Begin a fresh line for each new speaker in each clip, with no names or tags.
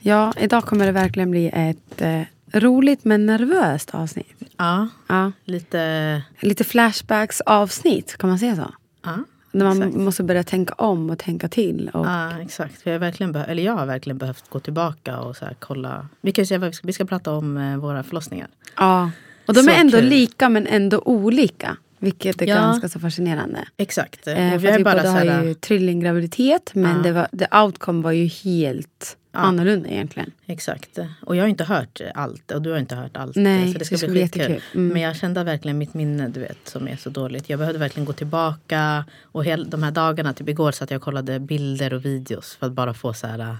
Ja, idag kommer det verkligen bli ett eh, roligt men nervöst avsnitt.
Ja,
Ja.
lite...
Lite flashbacks avsnitt, kan man säga så?
Ja,
När man
exakt.
måste börja tänka om och tänka till. Och,
Ja, exakt. Vi har verkligen beh- eller jag har verkligen behövt gå tillbaka och så kolla. Vi, kan säga vi, ska, vi ska prata om eh, våra förlossningar.
ja. och de
Så
är ändå
kul.
lika men ändå olika. Vilket är
Ja.
ganska så fascinerande.
Exakt.
Eh, för
vi
vi
bara
båda
så
har ju trillinggraviditet men
Ja.
det var, the outcome var ju helt annorlunda egentligen.
Exakt. Och jag har inte hört allt och du har inte hört allt.
Nej,
så det ska
det ska
bli skitkul.
Mm.
Men jag kände verkligen mitt minne du vet som är så dåligt. Jag behövde verkligen gå tillbaka. Och hel, de här dagarna, typ igår satt jag och kollade bilder och videos för att bara få så här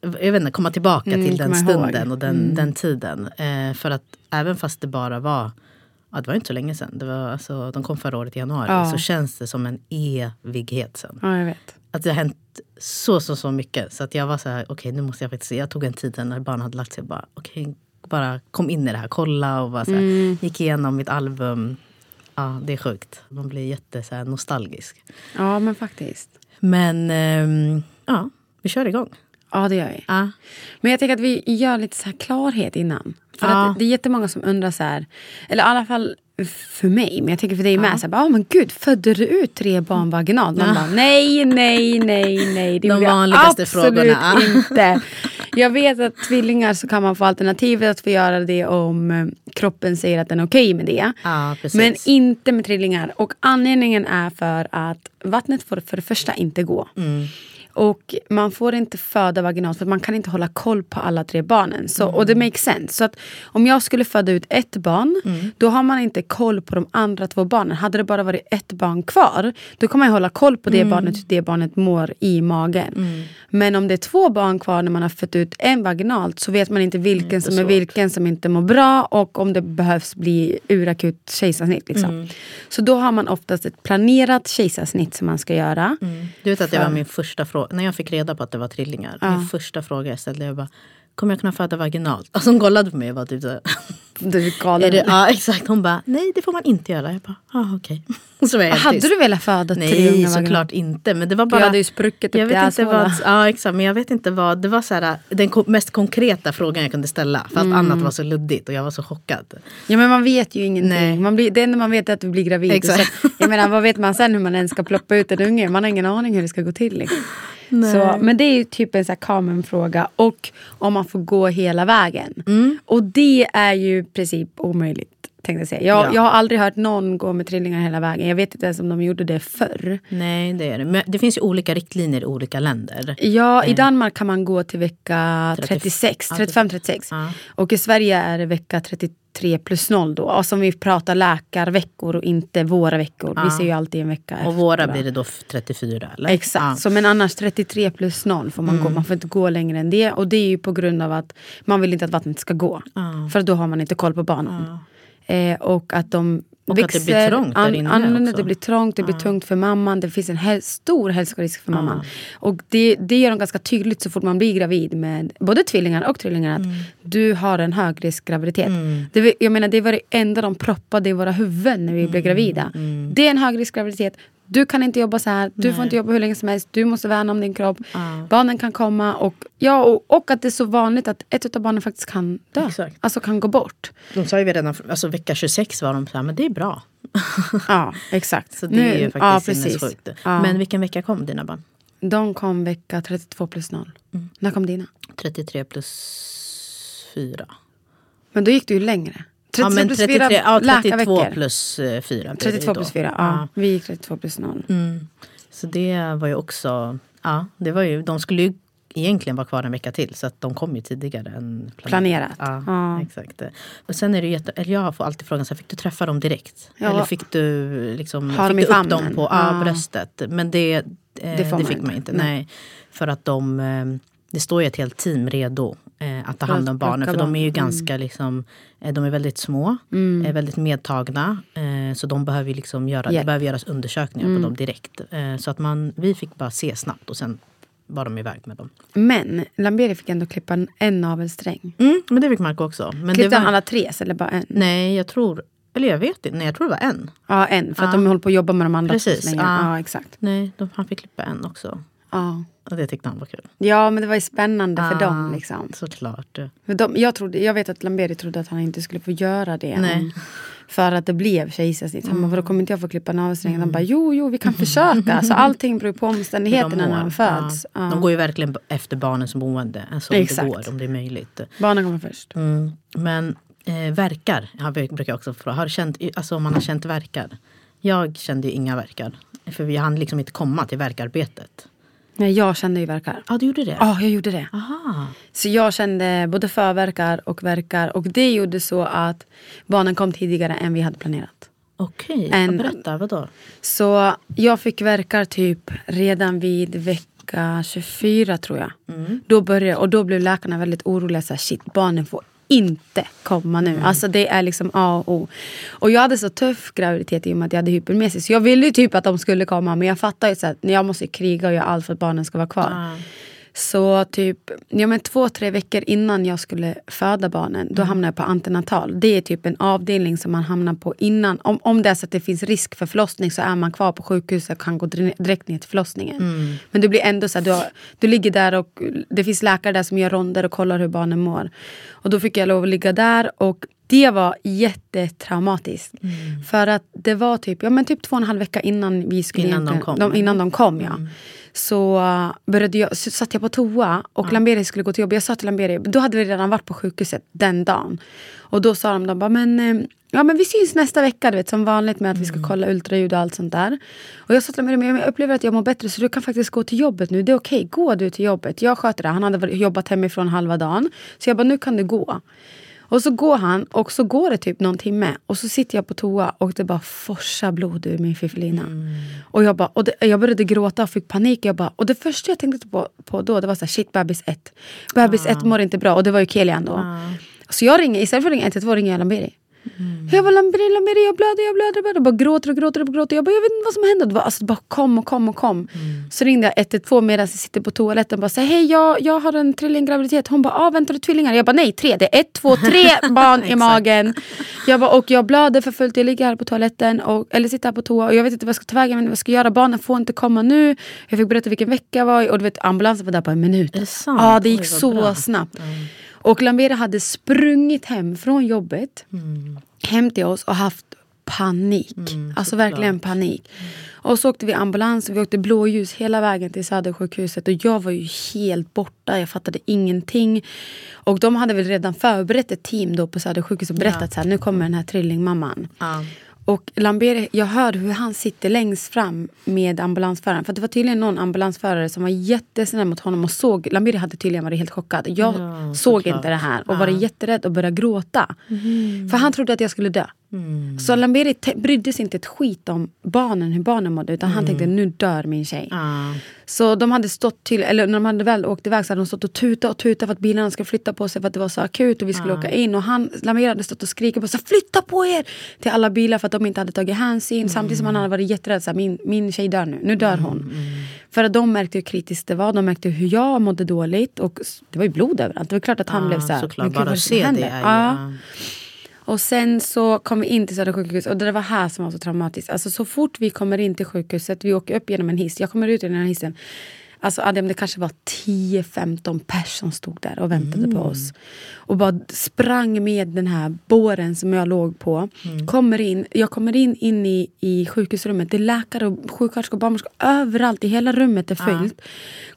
jag vet inte, komma tillbaka
Mm,
till den
komma ihåg.
stunden och den, den tiden. Eh, för att även fast det bara var Ja, det var inte så länge sedan. Det var, alltså, de kom förra året i januari.
Ja.
Så känns det som en evighet sen.
Ja, jag vet.
Att det har hänt så, så, så mycket. Så att jag var så här, okej nu måste jag faktiskt se. Jag tog en tid när barnen hade lagt sig. Bara, okej, bara kom in i det här, kolla och bara så här,
Mm.
gick igenom mitt album. Ja, det är sjukt. Man blir jätte så här, nostalgisk.
Ja, men faktiskt.
Men ehm, ja, vi kör igång.
Ja, det gör vi.
Ja.
Men jag tänker att vi gör lite så här klarhet innan. För
Ja.
att det är jättemånga som undrar så här, eller i alla fall för mig, men jag tänker för dig med. Så här, bara, "Ah, men gud, födde du ut tre barn vaginalt? Man bara, nej, nej, nej, nej. Det
De vanligaste
absolut
frågorna.
inte. Jag vet att tvillingar så kan man få alternativet att få göra det om eh, kroppen säger att den är okej med det.
Ja.
Men inte med trillingar. Och anledningen är för att vattnet får för det första inte gå.
Mm.
Och man får inte föda vaginalt för man kan inte hålla koll på alla tre barnen. Så, Och det
Mm.
makes sense. Så att om jag skulle föda ut ett barn, då har man inte koll på de andra två barnen. Hade det bara varit ett barn kvar, då kan man hålla koll på
Mm.
det barnet, hur det barnet mår i magen. Men om det är två barn kvar när man har fött ut en vaginalt så vet man inte vilken som är vilken som inte mår bra och om det behövs bli urakut kejsarsnitt. Liksom.
Mm.
Så då har man oftast ett planerat kejsarsnitt som man ska göra.
Du vet att det var
För-
min första fråga. När jag fick reda på att det var trillingar. Min första fråga jag ställde jag bara. Kommer jag kunna föda vaginalt? Alltså hon kollade på mig och var typ så
Du är
är
galen.
det, Ja exakt. Hon bara nej det får man inte göra. Jag bara ah, okej. Helt
Hade du velat föda tre
Nej såklart inte. Men det var
Du
bara.
hade ju spruckit upp
jag vet inte vad, ja, exakt, men jag vet inte vad. Det var så här, den ko- mest konkreta frågan jag kunde ställa. För att
Mm.
annat var så luddigt och jag var så chockad.
Ja men man vet ju ingenting.
Nej.
Man blir, det enda man vet är att du blir gravid.
Exakt.
Så, jag menar vad vet man sen hur man ens ska ploppa ut en unge? Man har ingen aning hur det ska gå till. Liksom. Så, men det är ju typ en så här fråga. Och om man får gå hela vägen.
Mm.
Och det är ju i princip omöjligt. Tänkte jag, säga. Jag,
Ja.
jag har aldrig hört någon gå med trillingar hela vägen. Jag vet inte ens om de gjorde det förr.
Nej det är det. Men det finns ju olika riktlinjer i olika länder.
Ja, i Danmark kan man gå till vecka
30
36,
ja,
35-36.
Ja.
Och i Sverige är det vecka 33 plus 0 då. Och som vi pratar läkarveckor och inte våra veckor. Vi
Ja.
ser ju alltid en vecka
Och våra
va?
blir det då f- 34 eller?
Exakt, så men annars 33 plus 0 får man
Mm.
gå. Man får inte gå längre än det. Och det är ju på grund av att man vill inte att vattnet ska gå. För då har man inte koll på barnen. Eh, och att de
Och att det
växer
blir trångt där inne
annorlunda.
också.
Det blir trångt, det blir tungt för mamman. Det finns en häl- stor hälsorisk för mamman. Och det, det gör de ganska tydligt så fort man blir gravid med både tvillingar och trillingar. Att
Mm.
du har en högriskgraviditet. Det, det, jag menar, det var det enda de proppade i våra huvuden när vi
Mm.
blev gravida. Det är en högriskgraviditet. Du kan inte jobba så här. Du får inte jobba hur länge som helst. Du måste värna om din kropp. Barnen kan komma. Och, ja, och, och att det är så vanligt att ett av barnen faktiskt kan dö.
Exakt.
Alltså kan gå bort.
De sa ju redan, alltså vecka 26 var de så här, men det är bra.
Ja, exakt.
Så det är ju
Nu-
faktiskt
precis.
sinnessjukt.
Ja.
Men vilken vecka kom dina barn?
De kom vecka 32 plus 0.
Mm.
När kom dina?
33 plus 4.
Men då gick du ju längre. 32
Ja, men
plus
33,
4
ja, 32
läkarveckor.
plus 4.
32 plus 4, ja. Vi gick 32 plus 0.
Mm. Så det var ju också, ja, det var ju, de skulle ju egentligen vara kvar en vecka till så att de kom ju tidigare än
Planerat.
Ja,
Ja.
exakt. Och sen är det ju jätte, eller jag får alltid frågan, så här, fick du träffa dem direkt?
Ja.
Eller fick du, liksom,
Ha
fick du upp
famnen?
dem på ja.
Ja.
bröstet? Men det, eh,
Det får man
fick man inte.
Nej.
Nej. För att de, eh, det står ju ett helt team redo eh, att ta hand
att
om barnen. För de är ju.
Mm.
ganska liksom, eh, de är väldigt små, är väldigt medtagna. Eh, så de behöver liksom göra,
Hjälp.
det behöver göras undersökningar
Mm.
på dem direkt. Eh, så att man, vi fick bara se snabbt och sen var de iväg med dem.
Men Lamberi fick ändå klippa en, en navelsträng.
Mm, men det fick Marco också. Men
Klippte han
var,
alla tre eller bara en?
nej, jag tror, eller jag vet inte, nej jag tror det var en.
Ja, en. För att
Ja.
de håller på att jobba med de andra
Precis, ja.
Ja, exakt.
Nej, de, han fick klippa en också.
Ja.
Och det tyckte han var kul.
ja, men det var ju spännande för
Ah,
dem. Liksom.
Såklart.
För de, jag, trodde, jag vet att Lamberi trodde att han inte skulle få göra det.
Nej.
För att det blev kejsarsnitt. Han bara, vadå kommer inte jag få klippa navelsträngen? De bara, jo, jo, vi kan försöka. Så allting beror på omständigheterna när han föds.
Ja.
Ja.
De går ju verkligen efter barnens mående. Alltså om
Exakt.
det går, om det är möjligt.
Barnen kommer först.
Mm. Men eh, verkar, jag brukar också fråga. Har känt, alltså om man har känt verkar? Jag kände ju inga verkar. För vi hann liksom inte komma till verkarbetet.
Nej, jag kände ju verkar.
Ja, du gjorde det?
Ja, jag gjorde det.
Aha.
Så jag kände både förverkar och verkar. Och det gjorde så att barnen kom tidigare än vi hade planerat.
Okej, okay. berätta. Vadå?
Så jag fick verkar typ redan vid vecka 24 tror jag. Då började, och då blev läkarna väldigt oroliga. Så här, Shit, barnen får inte komma nu. Alltså det är liksom A och O. Och jag hade så tuff graviditet i och med att jag hade hypermesis. Så jag ville ju typ att de skulle komma. Men jag fattar ju att jag måste kriga och göra allt för att barnen ska vara kvar.
Ah.
Så typ ja, men två, tre veckor innan jag skulle föda barnen, då hamnade jag på antenatal. Det är typ en avdelning som man hamnar på innan. Om, om det är så att det finns risk för förlossning så är man kvar på sjukhuset och kan gå dire- direkt ner till förlossningen. Men det blir ändå så att du, har, du ligger där och det finns läkare där som gör ronder och kollar hur barnen mår. Och då fick jag lov att ligga där och det var jättetraumatiskt. För att det var typ, ja, men typ två och en halv vecka innan vi skulle
Innan de kom. Mm.
De, innan de kom ja. Så började jag, så satt jag på toa och Lamberi skulle gå till jobbet. Jag sa till Lamberi, då hade vi redan varit på sjukhuset den dagen. Och då sa de, de bara, men, eh, ja, men vi syns nästa vecka du vet, som vanligt med att vi ska
Mm.
kolla ultraljud och allt sånt där. Och jag sa till Lamberi, men jag upplever att jag mår bättre så du kan faktiskt gå till jobbet nu. Det är okej, gå du till jobbet. Jag sköter det. Han hade jobbat hemifrån halva dagen. Så jag bara, nu kan du gå. Och så går han och så går det typ någon timme och så sitter jag på toa och det bara forsar blod ur min fiffilina. Och, jag, bara, och det, jag började gråta och fick panik. Jag bara, och det första jag tänkte på, på då det var så här, shit bebis 1. Bebis 1 mår inte bra och det var ju Kelian då. Så jag ringer, istället för att ringa 112 ringer jag Lamberi. Jag bara Lamberi, Lamberi, jag blöder, jag blöder, jag blöder. Jag bara gråter och gråter och gråter. Jag bara, jag vet inte vad som hände. Det, var, alltså, det bara kom och kom och kom. Så ringde jag 112 medan jag sitter på toaletten och bara säger hej jag, jag har en trillinggraviditet. Hon bara, ah, väntar du tvillingar? Jag bara, nej tre. Det är ett, två, tre barn i magen. Jag bara, och jag blöder för fullt. Jag ligger här på toaletten, och, eller sitter här på toa och jag vet inte vad jag ska ta vägen. Vad jag ska göra. Barnen får inte komma nu. Jag fick berätta vilken vecka jag var i och du vet ambulansen var där på en minut.
Är det?
Ja, det gick
Oj,
så
bra.
snabbt. Och Lambera hade sprungit hem från jobbet hem till oss och haft panik. alltså verkligen panik. Och så åkte vi ambulans och vi åkte blåljus hela vägen till Södersjukhuset. Och jag var ju helt borta, jag fattade ingenting. Och de hade väl redan förberett ett team då på Södersjukhuset och berättat så här, nu kommer den här trillingmamman.
Ja.
Och Lambert, jag hör hur han sitter längst fram med ambulansföraren. För det var tydligen någon ambulansförare som var jättesnäll mot honom och såg, Lambert hade tydligen varit helt chockad. Jag
Ja,
såg
såklart.
inte det här och var jätterädd och började gråta. För han trodde att jag skulle dö. Så Lambert brydde sig inte ett skit om barnen, hur barnen mådde. Utan han tänkte, nu dör min tjej.
Ja.
Så de hade stått till, eller när de hade väl åkt iväg så hade de stått och tutat och tutat för att bilarna skulle flytta på sig för att det var så akut och vi skulle åka in. Och han, Lamir hade stått och skrikit på så här, flytta på er! Till alla bilar för att de inte hade tagit hänsyn. Samtidigt som han hade varit jätterädd, så här, min, min tjej dör nu, nu dör hon. För att de märkte hur kritiskt det var, de märkte hur jag mådde dåligt. Och det var ju blod överallt. Det var klart att han
Ja,
blev så här,
Såklart,
"Men gud,
bara se det
händer?"
är ju...
Ja. Och sen så kom vi in till Södra sjukhus och det var här som var så traumatiskt. Alltså så fort vi kommer in till sjukhuset, vi åker upp genom en hiss, jag kommer ut i den här hissen. Alltså Adem, det kanske var 10-15 pers som stod där och väntade på oss. Och bara sprang med den här båren som jag låg på. Kommer in, jag kommer in, in i, i sjukhusrummet. Det är läkare, och sjuksköterskor barnmorskor överallt. I hela rummet är fyllt.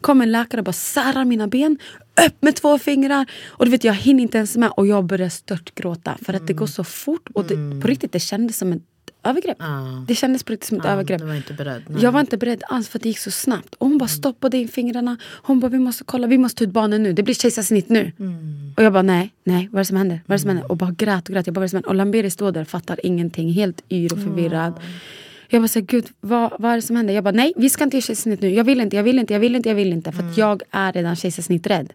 Kommer en läkare och bara särar mina ben. Upp med två fingrar. Och du vet jag hinner inte ens med. Och jag börjar störtgråta. För att det går så fort. Och det, på riktigt det kändes som ett övergrepp.
Ja.
Det kändes på riktigt som ett
Ja,
övergrepp.
Var inte beredd. nej.
Jag var inte beredd alls för att det gick så snabbt. Och hon bara stoppade in fingrarna. Hon bara vi måste kolla, vi måste ta ut barnen nu. Det blir kejsarsnitt nu. Och jag bara nej, nej, vad är det som händer? Vad är det som händer? Och bara grät och grät. Jag bara, vad är det som händer? Och Lamberi står där fattar ingenting. Helt yr och förvirrad. Jag bara så här, gud vad, vad är det som händer? Jag bara nej vi ska inte göra kejsarsnitt nu. Jag vill inte, jag vill inte, jag vill inte, jag vill inte. För att jag är redan kejsarsnitträdd.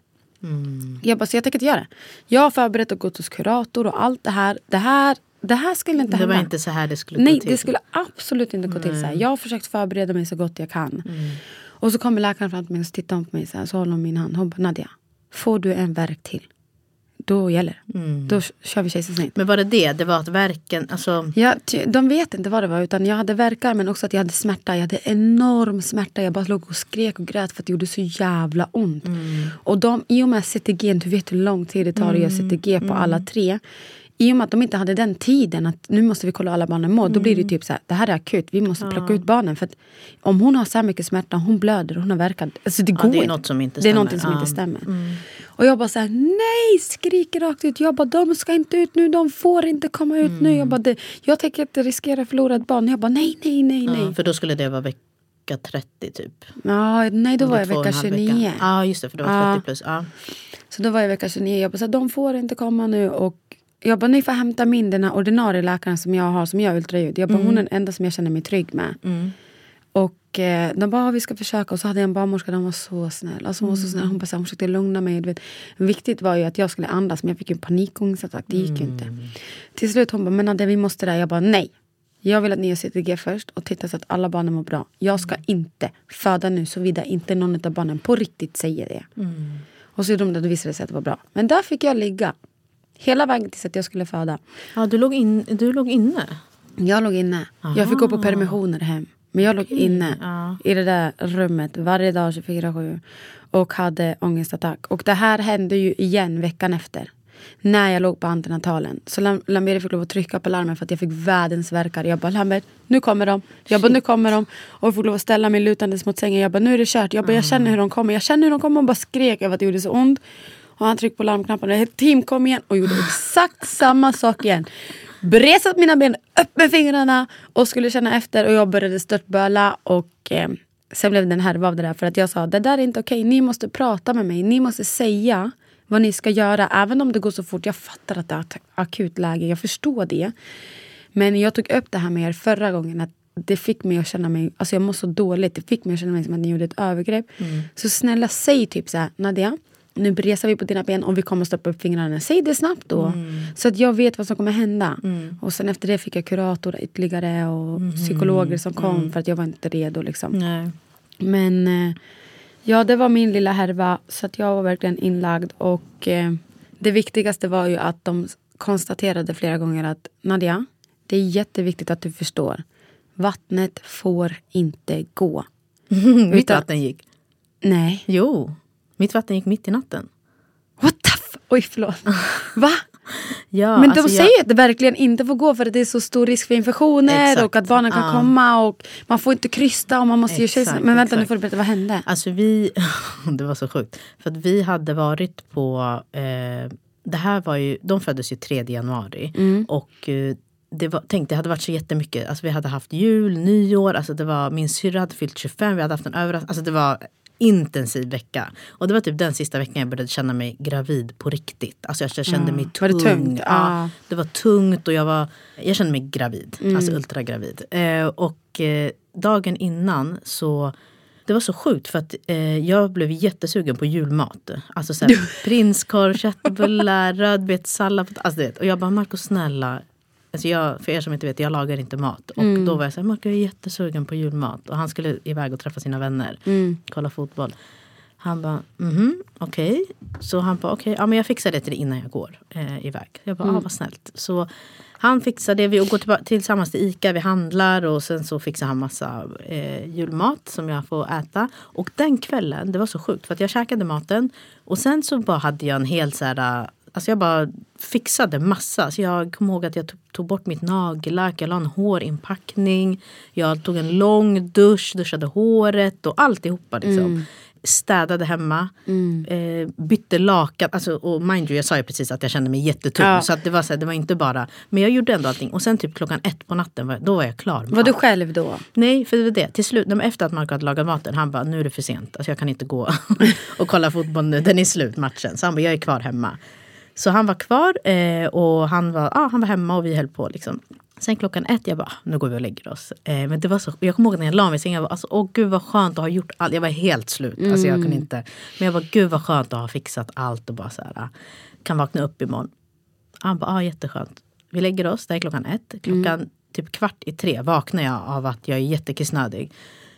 Jag bara så jag tänker inte göra det. Jag har förberett och gått hos kurator och allt det här. Det här, det här skulle inte
Det
hända.
var inte så här det skulle
Nej,
gå till.
det skulle absolut inte gå till så här. Jag har försökt förbereda mig så gott jag kan. Och så kommer läkaren fram till mig och så tittar hon på mig så, här, så håller hon min hand. Hon bara, Nadja, får du en verk till, då gäller det. Då kör vi kejsarsnitt.
Men var det det? Det var att verken, alltså
Ja, de vet inte vad det var. Utan jag hade verkar men också att jag hade smärta. Jag hade enorm smärta. Jag bara låg och skrek och grät för att det gjorde så jävla ont. Och de, i och med CTG, du vet hur lång tid det tar att göra CTG på alla tre. I och med att de inte hade den tiden att nu måste vi kolla alla barnen mår. Då blir det typ så här, det här är akut. Vi måste plocka ut barnen. För om hon har så här mycket smärta, hon blöder, hon har verkat. Alltså det
Ja,
går
det är något som inte
Det är
stämmer.
någonting som
Ja.
inte stämmer. Och jag bara så här, nej! Skriker rakt ut. Jag bara, de ska inte ut nu. De får inte komma ut nu. Jag bara, det, jag tänker inte riskera att förlora ett barn. Jag bara, nej, nej, nej, nej.
ja, för då skulle det vara vecka 30 typ.
Ja, nej, då var jag vecka
halv
29.
Ja just det, för det var
Ja.
30 plus. Ja.
Så då var jag vecka 29. Jag bara, så här, de får inte komma nu. Och jag bara, ni får hämta min den här ordinarie läkaren som jag har som gör ultraljud. Jag bara, hon är den enda som jag känner mig trygg med. Och eh, de bara, "Ja, vi ska försöka. Och så hade jag en barnmorska, den var så snäll. Alltså, hon var så snäll. Hon, bara, så här, hon försökte lugna mig. Du vet. Viktigt var ju att jag skulle andas, men jag fick ju panikångestattack. Det gick ju inte. Till slut hon bara, men Nadja, vi måste där. Jag bara, nej. Jag vill att ni gör CTG först och tittar så att alla barnen mår bra. Jag ska inte föda nu såvida inte någon av barnen på riktigt säger det. Och så gjorde de det och visade det sig att det var bra. Men där fick jag ligga. Hela vägen tills att jag skulle föda.
ja du, låg in, du låg inne?
Jag låg inne. Jag fick gå på permissioner hem. Men jag låg inne
ja.
i det där rummet varje dag 24-7 och hade ångestattack. Och det här hände ju igen veckan efter. När jag låg på antenatalen. Så Lam- Lamberi fick lov att trycka på larmen för att jag fick världens verkar. Jag bara Lambert, nu kommer de. Jag bara nu kommer de. Och jag fick lov att ställa mig lutandes mot sängen. Jag bara nu är det kört. Jag bara jag känner hur de kommer. Jag känner hur de kommer och bara skrek över att det gjorde så ont. Och han tryckte på larmknappen. Ett team kom igen och gjorde exakt samma sak igen. Bresat mina ben upp med fingrarna och skulle känna efter och jag började störtböla och eh, sen blev det en härva av det där för att jag sa det där är inte okej, ni måste prata med mig, ni måste säga vad ni ska göra även om det går så fort. Jag fattar att det är ett akut läge, jag förstår det. Men jag tog upp det här med er förra gången att det fick mig att känna mig, alltså jag mår så dåligt, det fick mig att känna mig som att ni gjorde ett övergrepp. Så snälla säg typ så här, Nadia, nu bresar vi på dina ben och vi kommer stoppa upp fingrarna. Säg det snabbt då. Så att jag vet vad som kommer hända. Och sen efter det fick jag kurator ytterligare och psykologer som kom för att jag var inte redo. Liksom.
Nej.
Men eh, ja, det var min lilla härva. Så att jag var verkligen inlagd. Och eh, det viktigaste var ju att de konstaterade flera gånger att Nadia, det är jätteviktigt att du förstår. Vattnet får inte gå.
Mitt
Utan-
vatten gick.
Nej.
Jo, mitt vatten gick mitt i natten.
What the f- Oj, förlåt. Va?
Ja,
Men
alltså
de
jag-
säger att det verkligen inte får gå för att det är så stor risk för infektioner
Exakt.
och att barnen kan
Ja.
komma och man får inte krysta och man måste göra
Exakt,
kejsarsnitt. Men vänta nu
exakt.
får du berätta, vad hände?
Alltså vi, det var så sjukt. För att vi hade varit på, eh, det här var ju, de föddes ju 3 januari.
Mm.
Och eh, det var, tänk det hade varit så jättemycket. Alltså vi hade haft jul, nyår, alltså det var, min syrra hade fyllt 25, vi hade haft en överraskning. Alltså det var intensiv vecka. Och det var typ den sista veckan jag började känna mig gravid på riktigt. Alltså jag kände mig
Var
tung.
det tungt?
Ja,
Ja.
det var tungt och jag, var, jag kände mig gravid.
Mm.
Alltså ultragravid. Eh, och eh, dagen innan så det var så sjukt för att eh, jag blev jättesugen på julmat. Alltså prinskorv, köttbullar, rödbetssallad. Alltså, det, och jag bara, Marco snälla. Alltså jag, för er som inte vet, jag lagar inte mat. Och
Mm.
då var jag så här, Marco jag är jättesugen på julmat. Och han skulle iväg och träffa sina vänner.
Mm.
Kolla fotboll. Han bara, mhm, okej. Så han bara, okej, ja men jag fixar det till dig innan jag går eh, iväg. Jag bara, ah, vad snällt. Så han fixar det, vi går tillsammans till Ica, vi handlar och sen så fixar han massa eh, julmat som jag får äta. Och den kvällen, det var så sjukt för att jag käkade maten och sen så bara hade jag en hel så här Alltså jag bara fixade massa. Så jag kommer ihåg att jag tog, bort mitt nagellack, jag la en hårinpackning. Jag tog en lång dusch, duschade håret och alltihopa. Liksom. Städade hemma, eh, bytte lakan. Alltså, och mind you, jag sa ju precis att jag kände mig jättetung.
Ja.
Så att det, var så här, det var inte bara... Men jag gjorde ändå allting. Och sen typ klockan ett på natten, var- då var jag klar. med
Var du
allt.
själv då?
Nej, för det var det. Till slut, nej, efter att Marco hade lagat maten, han bara, nu är det för sent. Alltså jag kan inte gå och kolla fotboll nu, den är slut matchen. Så han bara, jag är kvar hemma. Så han var kvar eh, och han var, ah, han var hemma och vi höll på. Liksom. Sen klockan ett, jag bara, nu går vi och lägger oss. Eh, men det var så, jag kommer ihåg när jag la mig i sängen, jag alltså, åh gud vad skönt att ha gjort allt. Jag var helt slut.
Mm.
Alltså, jag kunde inte. Men jag var gud vad skönt att ha fixat allt och bara så här, ah, kan vakna upp imorgon. Han bara, ah, jätteskönt. Vi lägger oss, det är klockan ett. Klockan
Mm.
typ kvart i tre vaknar jag av att jag är jättekissnödig.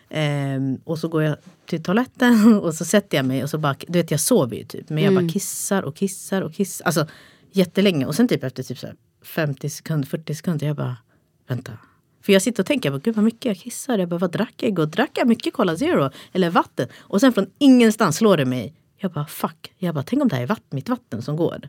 Ehm, och så går jag till toaletten och så sätter jag mig och så bara, du vet jag sover ju typ. Men jag
Mm.
bara kissar och kissar och kissar. Alltså jättelänge. Och sen typ efter typ så här 50 sekunder, 40 sekunder, jag bara, vänta. För jag sitter och tänker, jag bara, gud vad mycket jag kissar. Jag bara, vad drack jag igår? Drack jag mycket Cola Zero? Eller vatten? Och sen från ingenstans slår det mig. Jag bara, fuck. Jag bara, tänk om det här är vatt, mitt vatten som går.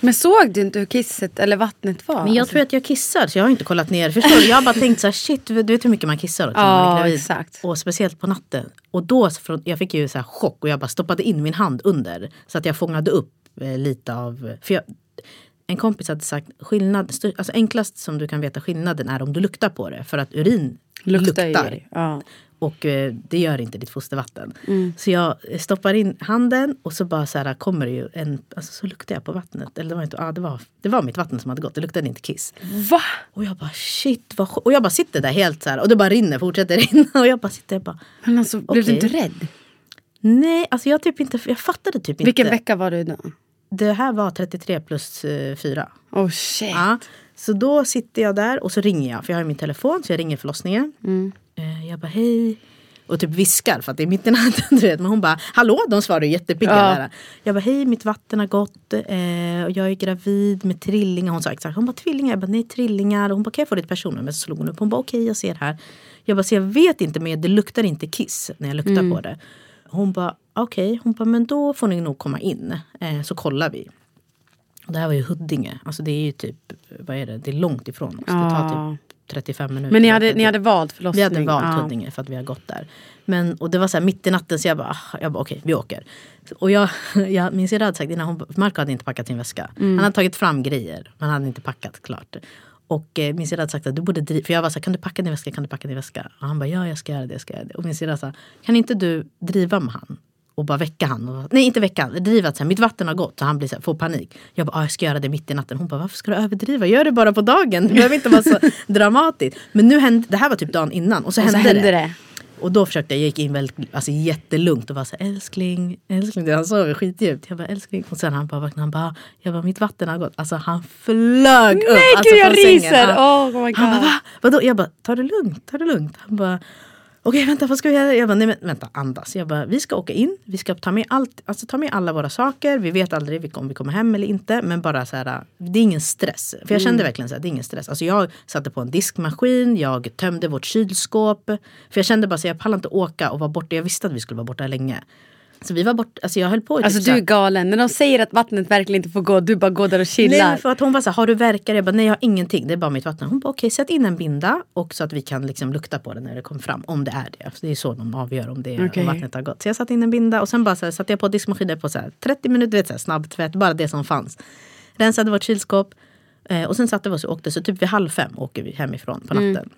Men såg du inte hur kisset eller vattnet var?
Men jag
Alltså-
tror att jag kissar så jag har inte kollat ner. Förstår du? Jag har bara tänkt så här, shit, du vet hur mycket man kissar också man
Ja,
gravid.
exakt.
Och speciellt på natten. Och då, jag fick ju så här chock och jag bara stoppade in min hand under. Så att jag fångade upp eh, lite av, för jag, en kompis hade sagt skillnad, alltså enklast som du kan veta skillnaden är om du luktar på det. För att urin
Luktar
luktar.
Ja.
Och eh, det gör inte ditt fostervatten.
Mm.
Så jag stoppar in handen och så bara så här kommer det ju en, alltså så luktar jag på vattnet. Eller det var inte, ja det var, det var mitt vatten som hade gått, det luktade inte kiss.
Va?
Och jag bara shit vad Och jag bara sitter där helt så här och det bara rinner, fortsätter rinna. Och jag bara sitter och bara
Men alltså, blev du inte rädd?
nej, alltså jag typ inte, jag fattade typ inte.
Vilken vecka var du då?
Det här var 33 plus eh, 4.
Oh shit.
Ja. Så då sitter jag där och så ringer jag, för jag har min telefon så jag ringer förlossningen.
Mm.
Eh, jag bara hej. Och typ viskar för att det är mitt i natten. Du vet. Men hon bara hallå, de svarar jättepigga.
Ja.
Där. Jag bara hej, mitt vatten har gått. Eh, och jag är gravid med trillingar. Hon sa exakt, hon bara tvillingar. Jag bara nej trillingar. Och hon bara kan jag få ditt personnummer? Så slog hon upp. Hon bara okej jag ser här. Jag bara så jag vet inte men det luktar inte kiss när jag luktar på det. Hon bara okej, hon bara men då får ni nog komma in. Eh, så kollar vi. Och det här var ju Huddinge. Alltså det är ju typ, vad är det, det är långt ifrån oss. Det tar
Ja.
typ 35 minuter.
Men ni hade, ni hade valt förlossning?
vi hade valt
Ja.
Huddinge för att vi har gått där. Men, och det var så här mitt i natten så jag bara, ah, jag bara okej vi åker. Och jag, jag min syrra hade sagt innan, hon, Marco hade inte packat sin väska.
Mm.
Han hade tagit fram grejer men han hade inte packat klart. Och eh, min syrra hade sagt att du borde driva, för jag var så här, kan du packa din väska, kan du packa din väska? Och han bara, ja jag ska göra det, jag ska göra det. Och min syrra sa, kan inte du driva med han? Och bara väcka han. Och, nej inte väcka han, driva att så här, mitt vatten har gått. Så han blir så här, får panik. Jag bara, ah, jag ska göra det mitt i natten. Hon bara, varför ska du överdriva? Gör det bara på dagen. Det behöver inte vara så dramatiskt. Men nu hände, det här var typ dagen innan. Och så,
Och så
hände,
hände
det.
det.
Och då försökte jag, jag gick in väldigt, alltså jättelugnt och var så älskling, älskling. Han sover skitdjupt. Jag bara älskling. Och sen han bara vaknade, han bara, jag bara mitt vatten har gått. Alltså han flög upp.
Nej
alltså,
gud jag ryser!
Ja.
Oh my
Han bara va? Vadå? Jag bara ta det lugnt, ta det lugnt. Han bara okej vänta vad ska vi göra? Jag bara nej men vänta andas. Jag bara vi ska åka in, vi ska ta med allt, alltså ta med alla våra saker. Vi vet aldrig om vi kommer hem eller inte. Men bara så här, det är ingen stress. För jag kände verkligen så här, det är ingen stress. Alltså jag satte på en diskmaskin, jag tömde vårt kylskåp. För jag kände bara så här, jag pallar inte åka och vara borta. Jag visste att vi skulle vara borta länge. Så vi var borta, alltså jag höll på i
Alltså
typ
du är galen. När de säger att vattnet verkligen inte får gå, du bara går där och
Nej,
chillar.
men för att hon var så här, har du verkar? Jag bara, nej jag har ingenting, det är bara mitt vatten. Hon bara, okej sätt in en binda och så att vi kan liksom lukta på det när det kommer fram. Om det är det. Så det är så de avgör om, det,
Okej.
om vattnet har gått. Så jag satte in en binda och sen bara så här, satte jag på diskmaskinen på så här, 30 minuter, vet, så här, snabbtvätt, bara det som fanns. Rensade vårt kylskåp eh, och sen satte vi oss och åkte. Så typ vid halv fem åker vi hemifrån på natten.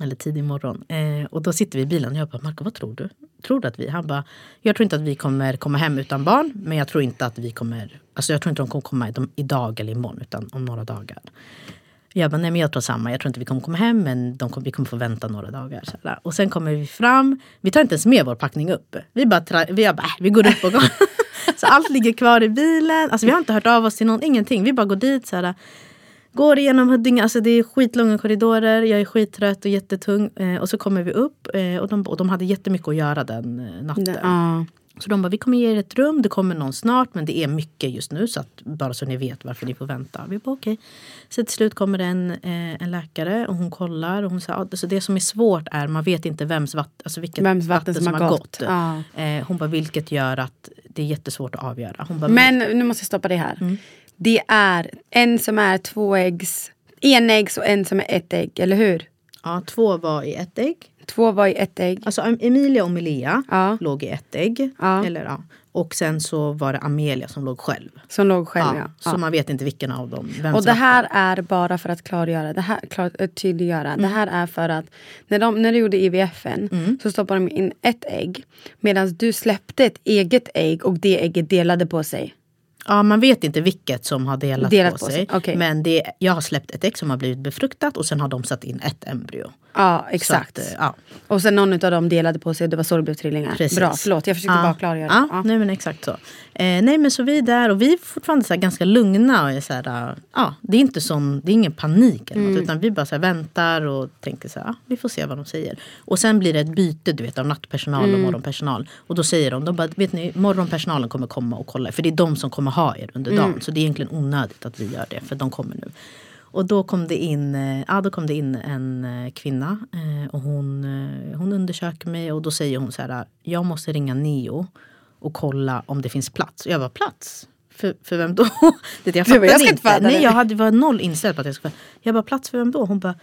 Eller tidig morgon. Eh, och då sitter vi i bilen och jag bara, Marco vad tror du? Tror du att vi? Han bara, jag tror inte att vi kommer komma hem utan barn. Men jag tror inte att vi kommer, alltså jag tror inte de kommer komma de, idag eller imorgon utan om några dagar. Jag bara, nej men jag tror samma. Jag tror inte vi kommer komma hem men de kommer, vi kommer få vänta några dagar. Så. Och sen kommer vi fram. Vi tar inte ens med vår packning upp. Vi bara, tra- vi, bara, äh, vi går upp och går. så allt ligger kvar i bilen. Alltså vi har inte hört av oss till någon, ingenting. Vi bara går dit så här. Går igenom Huddinge, alltså det är skitlånga korridorer, jag är skittrött och jättetung. Eh, och så kommer vi upp eh, och, de, och de hade jättemycket att göra den eh, natten.
Ja.
Så de bara, vi kommer ge er ett rum, det kommer någon snart men det är mycket just nu så att bara så ni vet varför ni får vänta. Vi bara okej. Så till slut kommer en, eh, en läkare och hon kollar och hon säger, ah, så det som är svårt är man vet inte vems vatten, alltså vilket
Vems vatten som har gått. Ja.
Eh, hon bara, vilket gör att det är jättesvårt att avgöra. Bara,
Men nu måste jag stoppa det här.
Mm.
Det är en som är tvåäggs, enäggs och en som är ett ägg, eller hur?
ja, två var i ett ägg.
Två var i ett ägg.
Alltså Em- Emilia och Melia
Ja.
låg i ett ägg.
Ja.
Eller, ja. Och sen så var det Amelia som låg själv.
Som låg själv
Ja,
ja.
Så man vet inte vilken av dem.
Och det här är bara för att klargöra, det här, klar, äh, tydliggöra.
Mm.
Det här är för att när de, när du gjorde IVFen så stoppade de in ett ägg. Medan du släppte ett eget ägg och det ägget delade på sig.
Ja, man vet inte vilket som har delat,
Delat
på, sig.
sig, okej.
Men det, jag har släppt ett ägg som har blivit befruktat och sen har de satt in ett embryo.
Ja, exakt.
Att, eh, ja.
Och sen någon av dem delade på sig och det var så det blev trillingar.
Precis.
Bra, förlåt jag försökte
Ja.
bara klargöra.
Ja,
Ja.
Nej men exakt så. Eh, nej men så vi är där och vi är fortfarande så ganska lugna. Och är så här, uh, ja, det är inte sån, det är ingen panik eller
Mm.
något, utan vi bara så väntar och tänker så här, ja, vi får se vad de säger. Och sen blir det ett byte du vet av nattpersonal
Mm.
och morgonpersonal. Och då säger de, de bara, vet ni morgonpersonalen kommer komma och kolla. För det är de som kommer ha er under dagen.
Mm.
Så det är egentligen onödigt att vi gör det, för de kommer nu. Och då kom det in, eh, ja, då kom det in en eh, kvinna eh, och hon, hon undersöker mig och då säger hon så här, jag måste ringa Neo och kolla om det finns plats. Och jag var plats? För, för vem då? Det, jag
Du bara,
fattade
jag ska inte föda
Nej, jag hade, var noll inställd på att jag skulle. Jag bara, plats för vem då? Hon bara,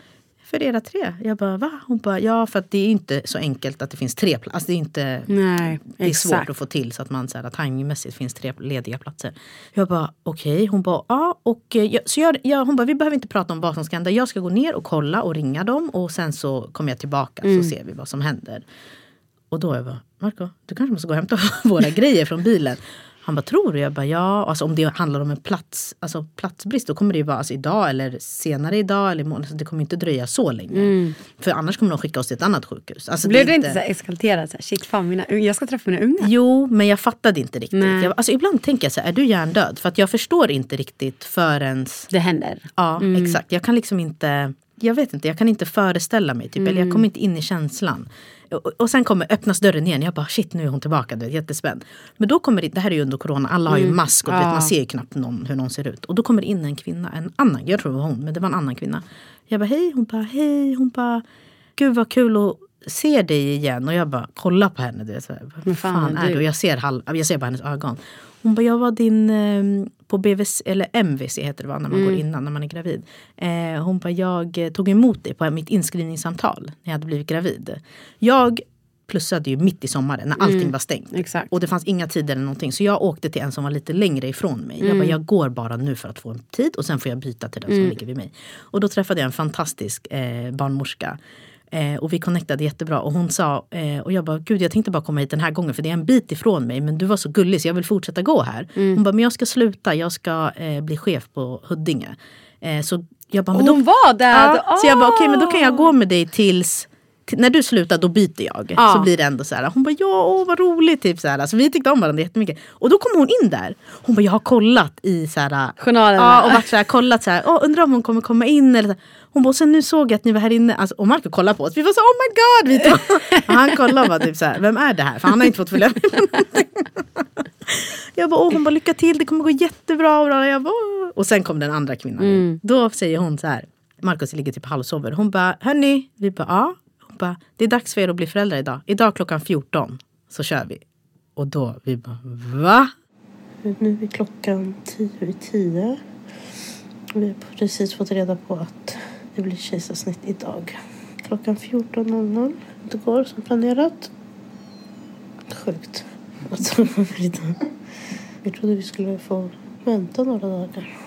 för era tre. Jag bara, va? Hon bara, ja för att det är inte så enkelt att det finns tre platser. Alltså, det är inte
Nej,
det är svårt att få till så att man så här, timingmässigt finns tre lediga platser. Jag bara okej, hon bara ja och eh, så jag, jag, hon bara vi behöver inte prata om vad som ska hända. Jag ska gå ner och kolla och ringa dem och sen så kommer jag tillbaka
Mm.
så ser vi vad som händer. Och då jag bara Marco, du kanske måste gå och hämta våra grejer från bilen. Han bara tror du? Jag bara ja, alltså om det handlar om en plats, alltså platsbrist då kommer det ju vara alltså, idag eller senare idag eller imorgon. Så det kommer inte dröja så länge. För annars kommer de skicka oss till ett annat sjukhus. Alltså,
Blev du
är
inte så exalterad? Så här, Shit fan, mina, jag ska träffa mina unga.
Jo, men jag fattade inte riktigt.
Nej.
Jag, alltså, ibland tänker jag så här, är du hjärndöd? För att jag förstår inte riktigt förrän...
Det händer.
Ja, exakt. Jag kan liksom inte... Jag vet inte, jag kan inte föreställa mig. Typ, Eller jag kommer inte in i känslan. Och, sen kommer, öppnas dörren igen. Jag bara shit nu är hon tillbaka. Du vet, jättespänd. Men då kommer det, det här är ju under corona. Alla har ju mask och du vet, man ser ju knappt någon, hur någon ser ut. Och då kommer det in en kvinna, en annan. Jag tror det var hon, men det var en annan kvinna. Jag bara hej, hon bara hej. Hon bara gud vad kul att se dig igen. Och jag bara kolla på henne. Du vet, så här, fan,
fan,
är
du?
Och jag ser, halv, jag ser bara hennes ögon. Hon bara, jag var din eh, på BVC, eller MVC heter det va, när man går innan när man är gravid. Eh, hon bara, jag eh, tog emot dig på mitt inskrivningssamtal när jag hade blivit gravid. Jag plussade ju mitt i sommaren när allting var stängt.
Exakt.
Och det fanns inga tider eller någonting. Så jag åkte till en som var lite längre ifrån mig. Jag bara, jag går bara nu för att få en tid och sen får jag byta till den som ligger vid mig. Och då träffade jag en fantastisk eh, barnmorska. Eh, och vi connectade jättebra. Och hon sa, eh, och jag bara, gud jag tänkte bara komma hit den här gången för det är en bit ifrån mig. Men du var så gullig så jag vill fortsätta gå här. Hon bara, men jag ska sluta, jag ska eh, bli chef på Huddinge. Eh, så jag bara, men då,
Hon var där!
Ja, så jag bara, okej men då kan
Ah.
jag gå med dig tills till, när du slutar då byter jag.
Ja.
Så blir det ändå så här. Hon bara ja åh, vad roligt. Typ, så här. Så vi tyckte om varandra jättemycket. Och då kom hon in där. Hon bara jag har kollat i så här,
Journalerna.
Ja och varit så här, kollat så här. Åh, undrar om hon kommer komma in. Eller så. Hon bara sen nu såg jag att ni var här inne. Alltså, och Marco kollade på oss. Vi var så oh my god. Vi och han kollade och bara typ så här, vem är det här? För han har inte fått följa med. Jag bara, åh, hon bara lycka till, det kommer gå jättebra. Och, jag bara, och sen kom den andra kvinnan in. Då säger hon så här, Markus ligger typ halvsover. Hon bara, hörni, vi bara, ja. Hon bara, det är dags för er att bli föräldrar idag. Idag klockan 14 så kör vi. Och då, vi bara, va?
Nu är klockan tio i tio. Vi har precis fått reda på att det blir kejsarsnitt idag. Klockan 14.00. Det går som planerat. Sjukt. Alltså, vi trodde vi skulle få vänta några dagar.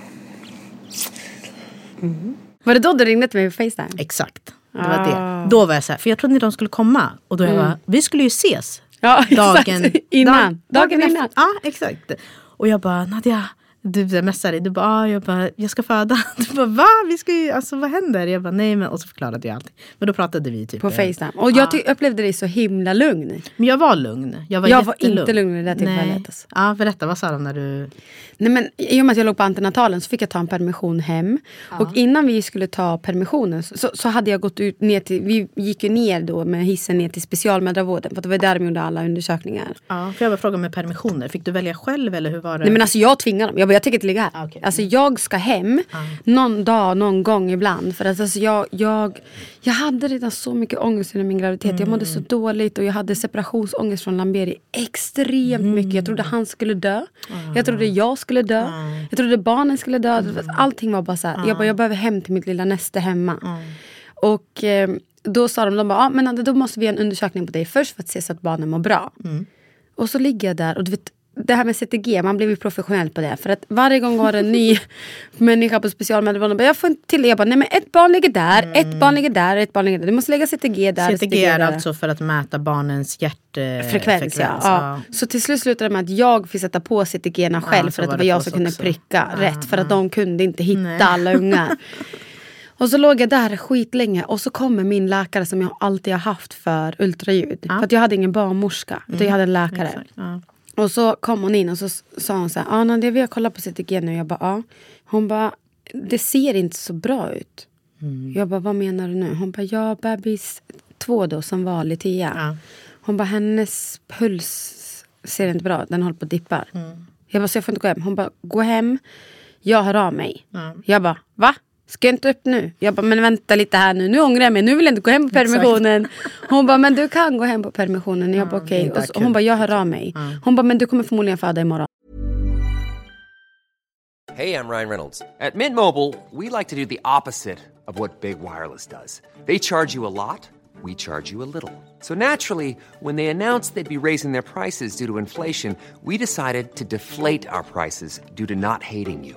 Var det då du ringde till mig på Facetime?
Exakt. Det var
Ah.
det. Då var jag så här, för jag trodde inte de skulle komma. Och då jag bara, vi skulle ju ses.
Ja,
Dagen.
Innan. Dagen
efter.
innan.
Ja, exakt. Och jag bara, Nadja, du messar dig. Du bara, ah, jag, bara, jag ska föda. Du bara, va? Vi ska ju, alltså vad händer? Jag bara, nej men. Och så förklarade jag allting. Men då pratade vi typ.
På Facetime. Och jag ty- upplevde dig så himla lugn.
Men jag var lugn. Jag var,
Jag var inte lugn vid det där tillfället,
Nej.
alltså.
Ja, berätta, vad sa de när du...
Nej, men I och med att jag låg på antenatalen så fick jag ta en permission hem. Och innan vi skulle ta permissionen så, så, hade jag gått ut ner till, vi gick ju ner då med hissen ner till specialmödravården. För det var där de gjorde alla undersökningar.
Ja, för jag bara fråga med permissioner. Fick du välja själv eller hur var det?
Nej men alltså jag tvingar dem. Jag bara, jag tänker inte ligga här.
Ah, okej.
Alltså jag ska hem någon dag, någon gång ibland. För att alltså jag, jag, jag hade redan så mycket ångest under min graviditet. Jag mådde så dåligt och jag hade separationsångest från Lamberi extremt mycket. Jag trodde han skulle dö. Jag trodde jag skulle dö. Jag trodde barnen skulle dö. Allting var bara så här. Jag bara, jag behöver hem till mitt lilla näste hemma. Och eh, då sa de, de bara, ah, men då måste vi göra en undersökning på dig först för att se så att barnen mår bra. Och så ligger jag där och du vet, det här med CTG, man blev ju professionell på det. För att varje gång det en ny människa på specialmödravården. Jag får inte till det. Jag bara, nej men ett barn ligger där, ett barn ligger där, ett barn ligger där. Du måste lägga CTG där.
CTG är
där.
alltså för att mäta barnens hjärtfrekvens.
Frekvens, ja. ja. Så till slut slutade det med att jag fick sätta på CTG själv
Ja,
för att det
var
jag som kunde
också.
pricka
Ja,
rätt. För att de kunde inte hitta
Nej.
alla ungar. Och så låg jag där skitlänge och så kommer min läkare som jag alltid har haft för ultraljud. För att jag hade ingen barnmorska, utan jag hade en läkare.
Exakt.
Och så kom hon in och så sa hon så här, ah, Nadia vi har kollat på CTG nu. Jag bara, ja. Hon bara, det ser inte så bra ut. Jag bara, vad menar du nu? Hon bara, ja bebis två då som var Litia.
Ja.
Hon bara, hennes puls ser inte bra ut, den håller på att dippa. Jag bara, så jag får inte gå hem. Hon bara, gå hem, jag hör av mig. Jag bara, va? Ska jag inte upp nu? Jag bara, men vänta lite här nu. Nu ångrar jag mig. Nu vill jag inte gå hem på permissionen. Hon bara, men du kan gå hem på permissionen. Jag bara, okej.
akut,
Hon bara, jag hör av mig. Hon bara, men du kommer förmodligen föda imorgon.
Hey, I'm Ryan Reynolds. At Mint Mobile, we like to do the opposite of what Big Wireless does. They charge you a lot, we charge you a little. So naturally, when they announced they'd be raising their prices due to inflation, we decided to deflate our prices due to not hating you.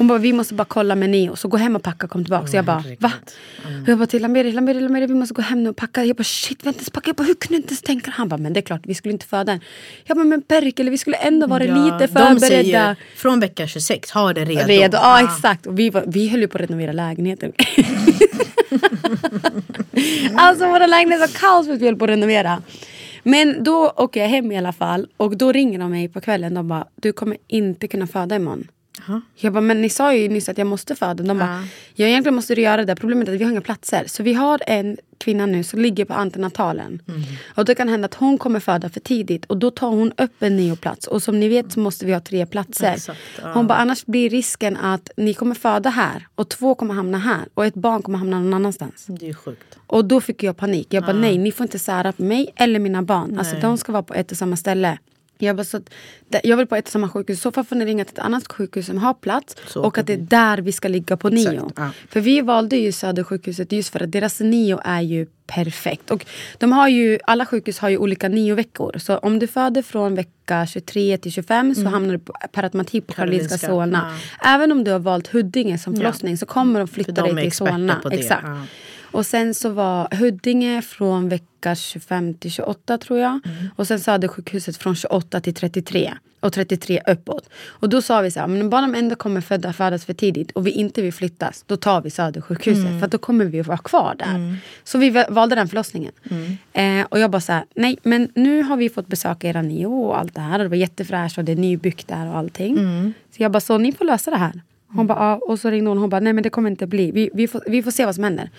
Hon bara, vi måste bara kolla med Neo. Så gå hem och packa och kom tillbaka. så jag bara, va? Och jag bara till Lameri, Lameri, Lameri, vi måste gå hem nu och packa. Jag bara, shit, vänta, packa. Jag bara, hur kunde du inte ens tänka? Han bara, men det är klart, vi skulle inte föda den. Jag bara, men Perkele, vi skulle ändå vara lite
De
förberedda.
säger från vecka 26, ha det redo.
Redo, ja exakt. Och vi, var, vi höll ju på att renovera lägenheten. alltså våra lägenheter var kaos för att vi höll på att renovera. Men då åker jag hem i alla fall och då ringer de mig på kvällen. De bara, du kommer inte kunna föda imorgon. Jag bara, men ni sa ju nyss att jag måste föda. De bara, ja egentligen måste du göra det. Problemet är att vi har inga platser. Så vi har en kvinna nu som ligger på antenatalen. Och det kan hända att hon kommer föda för tidigt. Och då tar hon upp en neoplats. Och som ni vet så måste vi ha tre platser.
Exakt, ja.
Hon bara, annars blir risken att ni kommer föda här. Och två kommer hamna här. Och ett barn kommer hamna någon annanstans.
Det är ju sjukt.
Och då fick jag panik. Jag bara, nej ni får inte sära på mig eller mina barn. Alltså de ska vara på ett och samma ställe. Jag, bara, så att, jag vill på ett och samma sjukhus. I så fall får ni ringa till ett annat sjukhus som har plats.
Så
och att det är där vi ska ligga på Nio.
ja.
För vi valde ju Södersjukhuset just för att deras Nio är ju perfekt. Och de har ju, alla sjukhus har ju olika Nio-veckor. Så om du föder från vecka 23 till 25 så hamnar du på, per automatik på Karolinska, Solna. Även om du har valt Huddinge som förlossning så kommer de flytta
de
dig till Solna. Exakt. Och sen så var Huddinge från vecka 25 till 28 tror jag.
Mm.
Och sen Södersjukhuset från 28 till 33. Och 33 uppåt. Och då sa vi så här, men om barnen ändå kommer födda, födas för tidigt och vi inte vill flyttas, då tar vi Södersjukhuset.
Mm.
För då kommer vi att vara kvar där. Så vi va- valde den förlossningen.
Mm.
Eh, och jag bara så här, nej men nu har vi fått besöka era nio och allt det här. Och det var jättefräscht och det är nybyggt där och allting.
Mm.
Så jag bara, så ni får lösa det här. Hon bara, ja. Och så ringde hon hon bara, nej men det kommer inte bli. Vi, vi, får, vi får se vad som händer.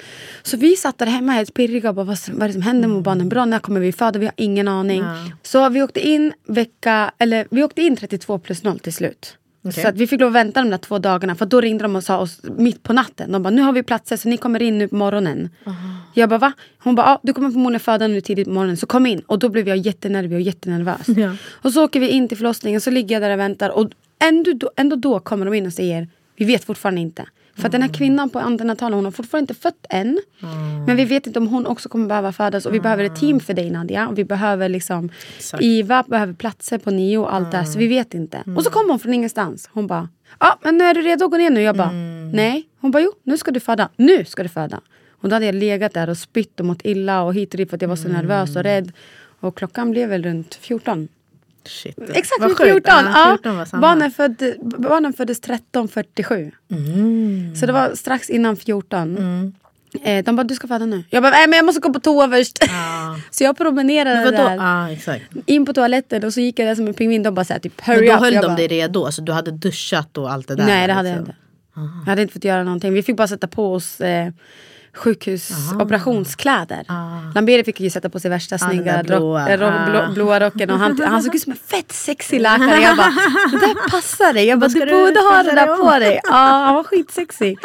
Så vi satt där hemma helt pirriga och bara, vad, vad är det som händer med barnen? Bra, när kommer vi föda? Vi har ingen aning. Så vi åkte in vecka, eller vi åkte in 32 plus 0 till slut. Så att vi fick lov att vänta de där två dagarna. För då ringde de och sa oss mitt på natten. De bara, nu har vi platser så ni kommer in nu på morgonen. Jag bara, va? Hon bara, ja, du kommer förmodligen föda nu tidigt på morgonen. Så kom in. Och då blev jag jättenervig och jättenervös.
Ja.
Och så åker vi in till förlossningen. Så ligger jag där och väntar. Och ändå då, ändå då kommer de in och säger, vi vet fortfarande inte. För att den här kvinnan på antenatalen, hon har fortfarande inte fött än. Men vi vet inte om hon också kommer behöva födas. Och vi behöver ett team för dig Nadia. Och vi behöver liksom,
Exakt.
IVA behöver platser på nio och allt det här. Så vi vet inte. Och så kom hon från ingenstans. Hon bara, ja men nu är du redo att gå ner nu? Jag bara, nej. Hon bara, jo nu ska du föda. Nu ska du föda. Och då hade jag legat där och spytt och mått illa och hit och dit för att jag var så nervös och rädd. Och klockan blev väl runt 14.
Shit.
Exakt
sjukt.
14.
Ja,
Ja,
14 var samma.
barnen, födde, barnen föddes 13.47.
Mm.
Så det var strax innan 14. Eh, de bara, du ska föda nu. Jag bara, nej men jag måste gå på toa först.
Ja.
så jag promenerade
Men
där.
Exakt.
In på toaletten och så gick jag där som en pingvin. De bara såhär, typ
Men
hurry
då
up.
höll
jag
de
bara,
dig redo? Alltså, du hade duschat och allt det där?
Nej det hade jag
liksom.
inte. Jag hade inte fått göra någonting. Vi fick bara sätta på oss eh, sjukhusopertionskläder. Lamberi fick ju sätta på sig värsta
Ah,
snygga
blåa.
rock, eh, ro, blå,
Ah.
blåa rocken och han, han såg ut som en fett sexig läkare. Jag bara, det där passar dig. Jag bara, du borde ha det där
om?"
på dig. Ja, han var skitsexig.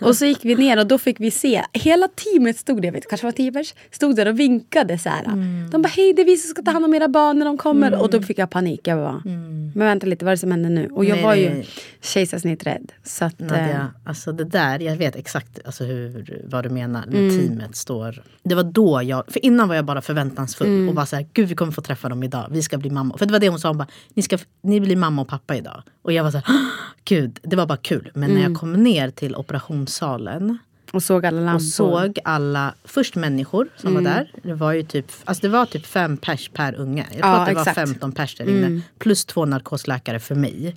Och så gick vi ner och då fick vi se, hela teamet stod där, jag vet kanske var tio pers, stod där och vinkade så här.
Mm.
De bara hej det är vi som ska ta hand om era barn när de kommer. Och då fick jag panik. Jag bara, men vänta lite vad är det som händer nu? Och jag
Mm. Nej,
var ju kejsarsnitträdd. Så att, eh,
Nadja, alltså det där, jag vet exakt alltså hur, vad du menar när
Mm.
teamet står. Det var då jag, för innan var jag bara förväntansfull
Mm.
och var så här, gud vi kommer få träffa dem idag, vi ska bli mamma. För det var det hon sa, hon bara, ni, ska, ni blir mamma och pappa idag. Och jag var så här, "Åh, gud, det var bara kul. Men
Mm.
när jag kom ner till operationssalen
och såg alla lampor.
och såg alla, först människor som
Mm.
var där. Det var ju typ, alltså det var typ fem pers per unge. Jag tror
Ja,
att det
exakt.
var 15 pers där inne. Plus två narkosläkare för mig.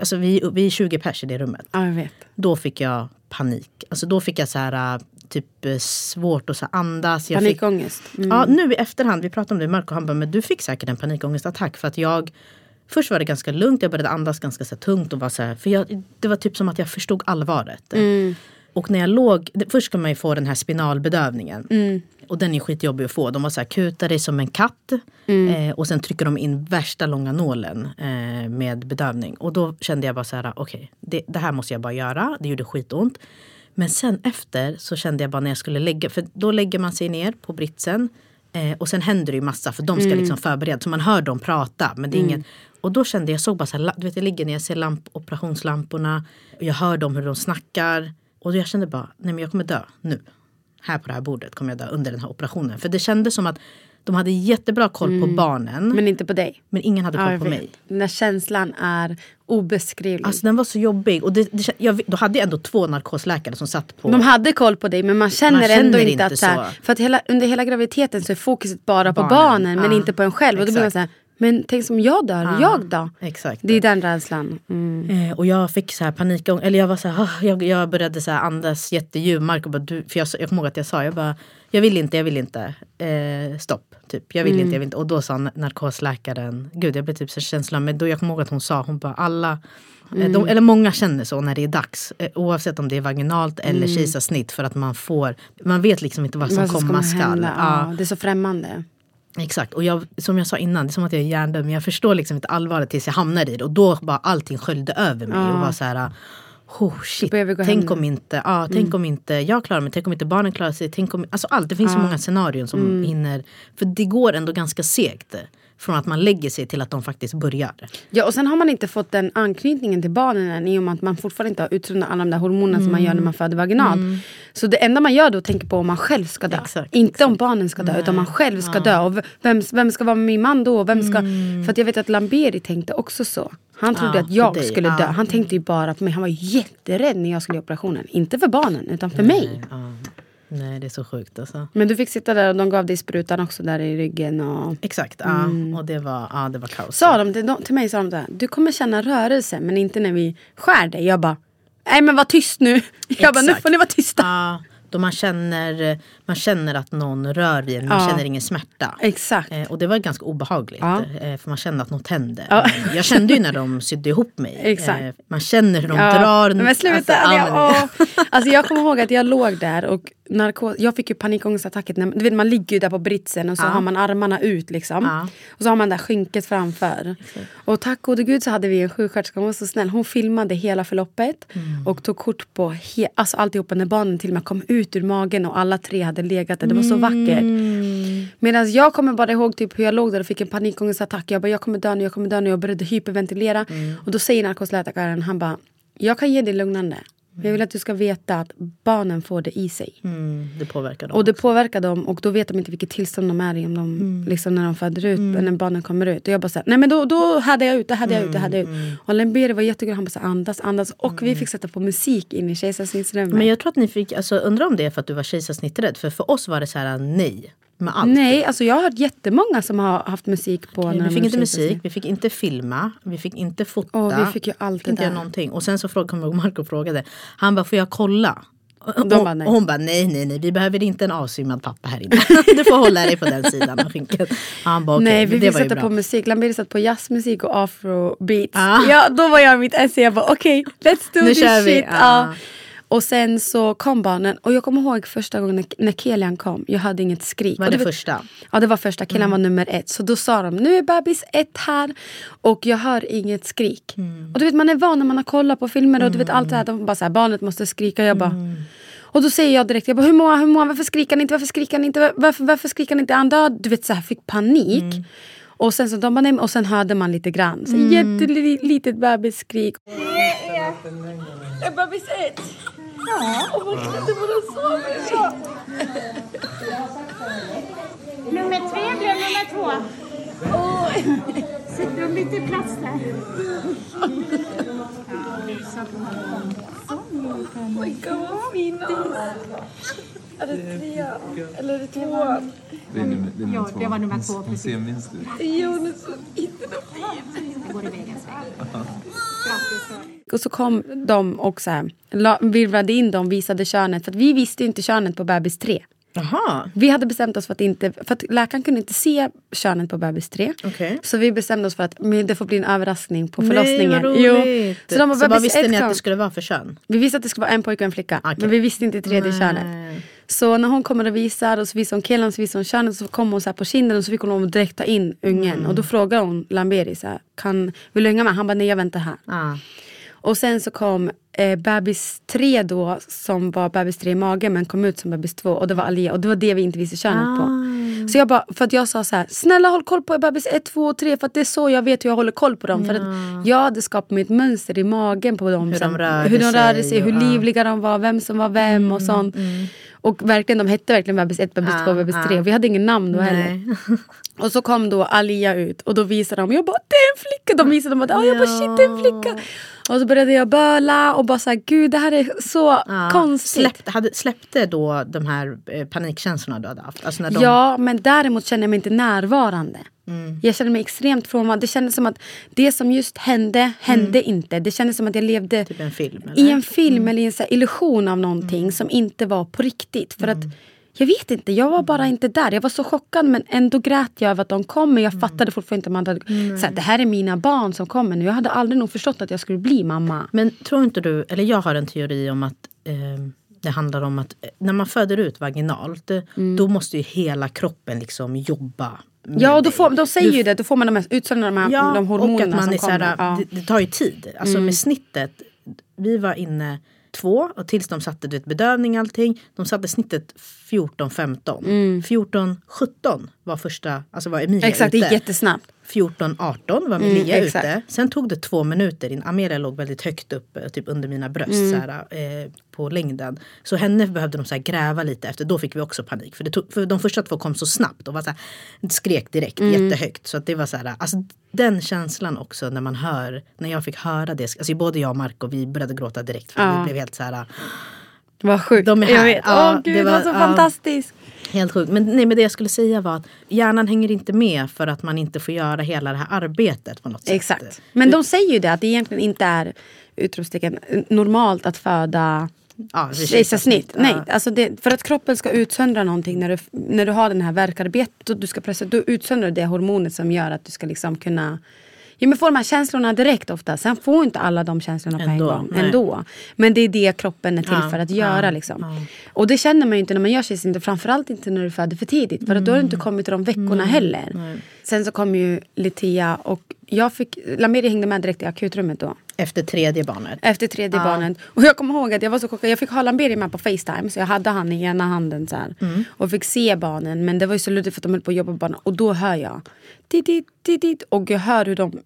Alltså vi, vi är 20 pers i det rummet.
Ja, jag vet.
Då fick jag panik. Alltså då fick jag så här, äh, typ eh, svårt att så andas. Jag
Panikångest. Mm.
Ja, nu i efterhand, vi pratade om det med Marco, han bara, men du fick säkert en panikångestattack för att jag Först var det ganska lugnt, jag började andas ganska så tungt och var så här, för jag, det var typ som att jag förstod allvaret.
Mm.
Och när jag låg, först ska man ju få den här spinalbedövningen.
Mm.
Och den är skitjobbig att få. De var så här, kutar dig som en katt.
Mm.
Eh, och sen trycker de in värsta långa nålen eh, med bedövning. Och då kände jag bara så här, okej, det, det här måste jag bara göra. Det gjorde skitont. Men sen efter så kände jag bara när jag skulle lägga, för då lägger man sig ner på britsen. Eh, och sen händer det ju massa för de ska
Mm.
liksom förbereda. Så man hör dem prata. Men det är ingen, och då kände jag, såg bara så här, du vet jag ligger ner, jag ser lamp, operationslamporna. Och jag hör dem hur de snackar. Och jag kände bara, nej men jag kommer dö nu. Här på det här bordet kommer jag dö under den här operationen. För det kändes som att de hade jättebra koll på barnen. Men,
Men inte på dig.
ingen hade koll
Ja,
på mig.
Den där känslan är obeskrivlig.
Alltså den var så jobbig. Och det, det, jag, då hade jag ändå två narkosläkare som satt på...
de hade koll på dig men man känner,
Man känner
ändå inte,
inte
att så här. För att hela, under hela graviditeten så är fokuset bara på
Barnen.
barnen men
Ja,
inte på en själv. Och då blir man så här, men tänk som jag dör,
Ja,
jag då?
Exakt.
Det är den rädslan. Mm.
Eh, och jag fick så här panikång, eller jag var så här, "Ah", jag, jag började så här andas bara, du, för jag, jag kommer ihåg att jag sa, jag bara, jag vill inte, jag vill inte. Eh, stopp, typ. Jag vill inte, jag vill inte. Och då sa narkosläkaren, gud jag blev typ så känslan, men då jag kommer ihåg att hon sa, hon bara alla eh, De, eller många känner så när det är dags. Eh, oavsett om det är vaginalt eller kejsarsnitt. För att man får, man vet liksom inte vad som
Vad ska
komma skall. Ja,
det är så främmande.
Exakt, och jag, som jag sa innan, det är som att jag är hjärndöd men jag förstår liksom inte allvaret tills jag hamnar i det. Och då bara allting sköljde över mig och var så här Oh shit, tänk om, inte, ja, tänk om inte jag klarar mig, tänk om inte barnen klarar sig. Tänk om, alltså allt, det finns så många scenarion som hinner. För det går ändå ganska segt. Från att man lägger sig till att de faktiskt börjar.
Ja, och sen har man inte fått den anknytningen till barnen än i och med att man fortfarande inte har utsöndrat alla de där hormonerna som man gör när man föder vaginalt. Så det enda man gör då är att tänka på om man själv ska dö.
Exakt,
inte om barnen ska dö, utan man själv ska dö. Och vem, vem ska vara min man då? Vem ska... För att jag vet att Lamberi tänkte också så. Han trodde
Ja,
att jag
dig,
skulle dö.
ja.
Han tänkte ju bara på mig. Han var jätterädd när jag skulle göra operationen. Inte för barnen, utan för mig.
Ja. Nej det är så sjukt alltså.
Men du fick sitta där och de gav dig sprutan också där i ryggen. Och...
Exakt, ja. och det var, ja, det var kaos.
Sa de till, till mig sa de där, du kommer känna rörelse men inte när vi skär dig. Jag bara, nej men var tyst nu. Jag bara, nu
Exakt.
får ni vara tysta.
Ja, då man känner, man känner att någon rör i en, man
Ja.
känner ingen smärta.
Exakt.
Eh, och det var ganska obehagligt.
Ja.
Eh, för man kände att något hände.
Ja.
Eh, Jag kände ju när de sydde ihop mig.
Exakt.
Eh, man känner hur de drar.
Men sluta.
Alltså, ja,
jag, alltså jag kommer ihåg att jag låg där och narkos, jag fick ju panikångestattacker. När, du vet, man ligger ju där på britsen och så
Ja.
har man armarna ut liksom.
Ja.
Och så har man det där skynket framför. Och tack gode gud så hade vi en sjuksköterska, hon var så snäll. Hon filmade hela förloppet
Mm.
och tog kort på he, alltså alltihopa när barnen till och med kom ut ur magen och alla tre hade legat där. Det var så vackert.
Mm.
Medan jag kommer bara ihåg typ hur jag låg där och fick en panikångestattack. Jag bara, jag kommer dö nu, jag kommer dö nu. Jag började hyperventilera.
Mm.
Och då säger narkosläkaren, han bara, jag kan ge dig lugnande. Jag vill att du ska veta att barnen får det i sig.
Mm, det påverkar dem.
Och det påverkar dem och då vet de inte vilket tillstånd de är i om de,
Mm.
liksom när de föder ut, när barnen kommer ut. Och jag bara såhär, nej men då, då hade jag ut, det hade jag ut, det hade jag
Mm,
ut. Och Lemberi var jätteglad, han bara så här, andas, andas. Och vi fick sätta på musik in i kejsarsnittsrummet.
Men jag tror att ni fick, alltså, undrar om det är för att du var kejsarsnitträdd. För för oss var det så här nej. Med allt.
Nej, alltså jag har hört jättemånga som har haft musik på. När
vi fick inte musik, vi fick inte filma, vi fick inte fota.
Åh, vi fick ju allt
fick
det
inte göra
där.
någonting. Och sen så frågade, kommer jag Marco frågade. Han bara, får jag kolla? Och,
bara,
och hon bara nej nej nej vi behöver inte en avsvimmad pappa här inne. du får hålla dig på den sidan av skinkan. Han bara okej
Nej, vi
ju
sätta på musik. Lamberi satt på jazzmusik och afrobeats.
Ah.
Ja, då var jag i mitt esse. Jag bara okej, let's do
Nu
this
kör vi.
shit.
Ah.
Och sen så kom barnen och jag kommer ihåg första gången när, Kelian kom. Jag hade inget skrik.
Var det
du vet-
första?
Ja det var första. Kelian var nummer ett. Så då sa de nu är bebis ett här och jag hör inget skrik. Och du vet man är van när man har kollat på filmer och du vet allt det här. De bara så här, barnet måste skrika. Jag bara och då säger jag direkt, jag bara, hur mår? Hur mår? Varför skriker han inte? Varför skriker han inte? Varför, varför skriker han inte? Han död? Du vet så här, fick panik. Och sen så de bara, nej, och sen hörde man lite grann. Så jättelitet bebisskrik. Är bebis ett? Ja. Man kan inte bara sova.
Nummer tre blev nummer två. Sitter de lite plats där?
Oj, vad fint. Är det trea? Eller är det tvåan?
Det är nummer, det är nummer
Ja,
två.
det var nummer två,
Hon
precis.
ser minst ut.
Jo, nu så inte.
Det går i vägens väg.
Och så kom de och så här, la- virvlade in dem, visade könet. För att vi visste inte könet på bebis 3.
Jaha.
Vi hade bestämt oss för att inte, för att läkaren kunde inte se könet på bebis 3.
Okej.
Så vi bestämde oss för att men det får bli en överraskning på
Nej
förlossningen.
vad roligt.
Så de bara,
vad visste ni att
kom.
det skulle vara för kön?
Vi visste att det skulle vara en pojke och en flicka.
Okej.
Men vi visste inte tredje
Nej.
könet. Så när hon kommer och visar och så visar hon killen så visar hon könet så kommer hon så på kinden och så fick hon direkt ta in ungen.
Mm.
Och då frågar hon Lamberi så här, kan, vill du hänga med? Han bara nej jag väntar här.
Ah.
Och sen så kom eh, bebis 3 då som var bebis 3 i magen men kom ut som bebis 2 och det var Alia och det var det vi inte visste könet på.
Ah.
Så jag bara, för att jag sa så här, snälla håll koll på bebis 1, 2 och 3 för att det är så jag vet hur jag håller koll på dem. För att jag hade skapat mig ett mönster i magen på dem.
Hur
sen.
de rörde
hur de rörde
sig
sig, hur
ja.
livliga de var, vem som var vem och sånt. Och verkligen, de hette verkligen bebis 1, bebis
Ah,
2, bebis
ah.
3. Vi hade ingen namn då heller.
Nej.
Och så kom då Alia ut och då visade de, jag bara det är en flicka. De visade dem att oh, jag bara shit det är en flicka. Och så började jag böla och bara såhär gud det här är så
Ja.
konstigt.
Släppte, hade, släppte då de här eh, panikkänslorna du hade haft? Alltså när de,
Ja men däremot känner jag mig inte närvarande.
Mm.
Jag känner mig extremt frånvarande. Det kändes som att det som just hände, hände inte. Det kändes som att jag levde
Mm. Typ en film? Mm.
i en film eller i en illusion av någonting som inte var på riktigt. För att jag vet inte, jag var bara inte där. Jag var så chockad men ändå grät jag över att de kom. Men jag fattade fortfarande inte man hade, så här, det här är mina barn som kommer nu. Jag hade aldrig nog förstått att jag skulle bli mamma.
Men tror inte du, eller jag har en teori om att eh, det handlar om att eh, när man föder ut vaginalt eh, då måste ju hela kroppen liksom jobba.
Mm. Ja, då får, de säger
Du
ju det. Då får man de här utsöndrar de här
Ja,
de hormonerna
och att man
som
är
kommer. Ja. Mm.
det, det tar ju tid. Alltså med snittet, vi var inne två och tills de satte du vet, bedövning och allting. De satte snittet 14-15. 14-17 var första, alltså var Emilia
Mm. Exakt, det
ute.
gick jättesnabbt.
14-18 var
Mm,
Emilia
exakt.
ute. Sen tog det två minuter in. Amelia låg väldigt högt upp, eh, typ under mina bröst
Mm.
så här, eh, på längden. Så henne behövde de så gräva lite efter. Då fick vi också panik. För, det tog, för de första två kom så snabbt och var så här, skrek direkt
Mm.
jättehögt. Så att det var så här, alltså, den känslan också när man hör, när jag fick höra det. Alltså både jag och Marco vi började gråta direkt. För
Ja.
vi blev helt så här,
Vad sjukt.
De är
Jag
här.
vet.
Ja,
Åh gud,
det
det var,
var-
så
ja.
fantastiskt.
Helt sjukt. Men, nej, men det jag skulle säga var att hjärnan hänger inte med för att man inte får göra hela det här arbetet på något sätt.
Exakt. Men de säger ju det att det egentligen inte är utropstecken normalt att föda
Ja,
kejsarsnitt.
Ja.
Nej, alltså det, för att kroppen ska utsöndra någonting när du, när du har den här verkarbetet och du ska pressa, då utsöndrar du det hormonet som gör att du ska liksom kunna Ja, men få de här känslorna direkt ofta. Sen får inte alla de känslorna på
Ändå,
en gång.
nej.
Ändå. Men det är det kroppen är till
Ja,
för att göra.
ja,
liksom. Och det känner man ju inte när man gör kejsarsnitt. Framförallt inte när du föder för tidigt. För att då har du inte kommit till de veckorna heller. Sen så kom ju Litia och jag fick, Lamiri hängde med direkt i akutrummet då.
Efter tredje barnet.
Efter tredje barnet. Och jag kommer ihåg att jag var så chockad. Jag fick ha Lamberi med på Facetime. Så jag hade han i ena handen så här.
Mm.
Och fick se barnen. Men det var ju så luddigt för att de höll på att jobba på barnen. Och då hör jag. Dit, dit, dit, dit. Och jag hör hur de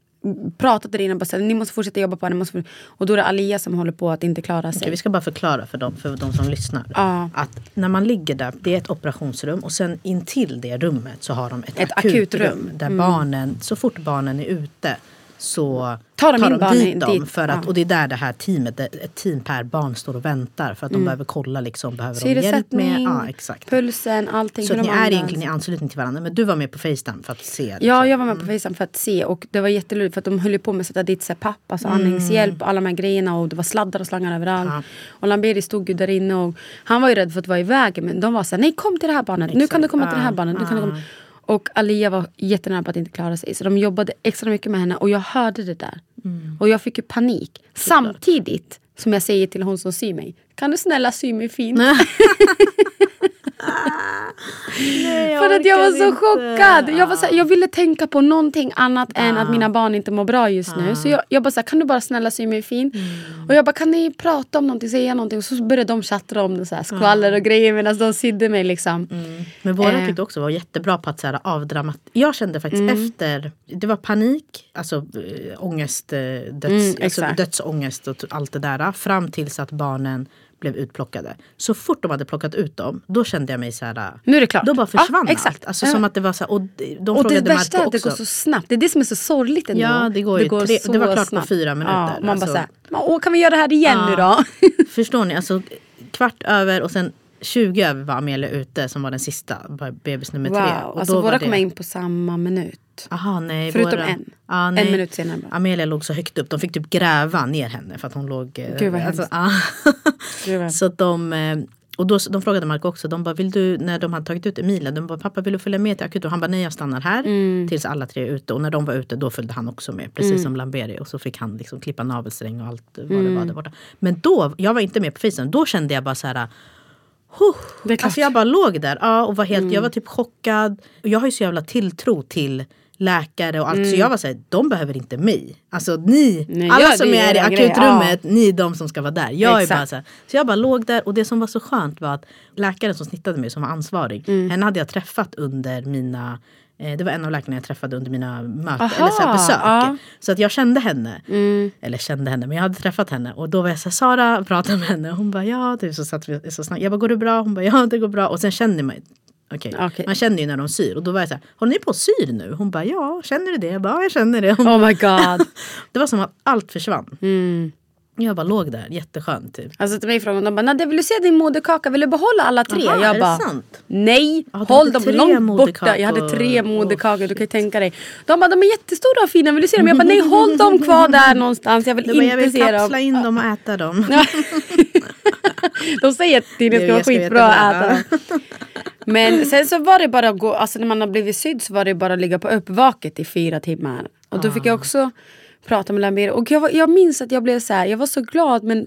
pratade där inne. och Bara här, ni måste fortsätta jobba på ni måste for-" Och då är det Alia som håller på att inte klara sig.
Okej, vi ska bara förklara för dem, för de som lyssnar.
Ja.
Att när man ligger där, det är ett operationsrum och sen intill det rummet så har de ett,
Ett
akutrum.
akutrum.
Där barnen, så fort barnen är ute så
Tar de in
de dit dem.
dit?
För att,
Ja. Mm.
Och det är där det här teamet, ett team per barn står och väntar. För att de behöver kolla liksom, behöver de hjälp med? Ja, exakt.
pulsen, allting.
Så ni är
andas.
egentligen i anslutning till varandra. Men du var med på Facetime för att se. Liksom.
Ja, jag var med på Facetime för att se och det var jättelurigt för att de höll på med att sätta dit CPAP, alltså andningshjälp och alla de här grejerna och det var sladdar och slangar överallt.
Ja.
Och Lamberi stod ju där inne och han var ju rädd för att vara i vägen men de var såhär, nej kom till det här barnet, nu kan du komma till det här barnet. Nu kan du komma. Och Alia var jättenära på att inte klara sig så de jobbade extra mycket med henne och jag hörde det där. Och jag fick ju panik. Samtidigt som jag säger till hon som syr mig, kan du snälla sy mig fint? För att jag var så chockad. Jag, var så här, jag ville tänka på någonting annat än att mina barn inte mår bra just nu. Så jag, jag bara så här, kan du bara snälla sy mig fin? Och jag bara, kan ni prata om någonting, säga någonting? Och så började de chattra om det, så här, skvaller och grejer medan de sydde mig liksom.
Men våra
Eh.
tyckte också var jättebra på att så här, avdramat. Jag kände faktiskt
Mm.
efter, det var panik, alltså äh, ångest, äh, döds,
Mm,
alltså, dödsångest och allt det där. Fram tills att barnen blev utplockade. Så fort de hade plockat ut dem, då kände jag mig så här.
Nu är det klart.
Då bara
Ja,
försvann
exakt.
allt. Alltså
Ja.
som att det var så här, och de
Och det
frågade
värsta är att det går så snabbt. Det är det som är så sorgligt ändå.
Ja, det går ju tre- det var klart på fyra minuter.
Ja, man
Alltså.
bara såhär, åh kan vi göra det här igen nu då?
Förstår ni? Alltså kvart över och sen 20 över var Amelia ute som var den sista, bebis nummer tre.
Wow,
Och
alltså våra
det-
kom in på samma minut.
Aha, nej,
Förutom
våra...
en.
Ja,
En minut senare bara.
Amelia låg så högt upp. De fick typ gräva ner henne för att hon låg... eh,
Gud, vad
alltså, ja.
Gud, vad-
så de... eh, Och då, de frågade Marco också, de bara, vill du, när de hade tagit ut Emilia, de bara, pappa vill du följa med till akuten? Och han bara, nej jag stannar här
Mm.
tills alla tre är ute. Och när de var ute då följde han också med, precis som Lamberi. Och så fick han liksom klippa navelsträng och allt vad det
Mm.
var där borta. Men då, jag var inte med på Facetime, då kände jag bara så här, huh. Alltså jag bara låg där ja, och var helt, jag var typ chockad. Och jag har ju så jävla tilltro till läkare och allt. Så jag var såhär, de behöver inte mig. Alltså ni,
Nej,
alla
ja,
som
är
i akutrummet, ni är de som ska vara där. Jag är bara så, här, så jag bara låg där och det som var så skönt var att läkaren som snittade mig som var ansvarig,
Mm.
henne hade jag träffat under mina det var en av läkarna jag träffade under mina möten,
Aha,
eller så här besök.
ja. Mm.
Så att jag kände henne. Eller kände henne, men jag hade träffat henne. Och då var jag så här, Sara, pratade med henne. Hon bara ja, typ, så satt vi så snabbt. Jag bara, går det bra? Hon bara ja, det går bra. Och sen kände man Okej,
Okej.
man känner ju när de syr. Och då var jag så här, håller ni på och syr nu? Hon bara ja, känner du det? Jag bara ja, jag känner det. Hon
Oh my god.
det var som att allt försvann.
Mm.
Jag bara låg där, jätteskönt typ.
Alltså till mig frågade de bara, Nadja vill du se din moderkaka? Vill du behålla alla tre?
Aha,
jag bara,
sant?
nej,
du
håll dem långt borta. Jag hade tre moderkakor, du kan ju tänka dig. De bara, de är jättestora och fina, vill du se dem? Jag bara, nej håll dem kvar där någonstans, jag vill
Du bara,
inte
jag vill
se dem.
kapsla in dem och äta dem.
De säger att det ska vara skitbra att äta dem. Men sen så var det bara att gå, alltså när man har blivit sydd så var det bara att ligga på uppvaket i fyra timmar. Och då fick jag också prata med Lambert. Och jag, var, jag minns att jag blev så här, jag var så glad men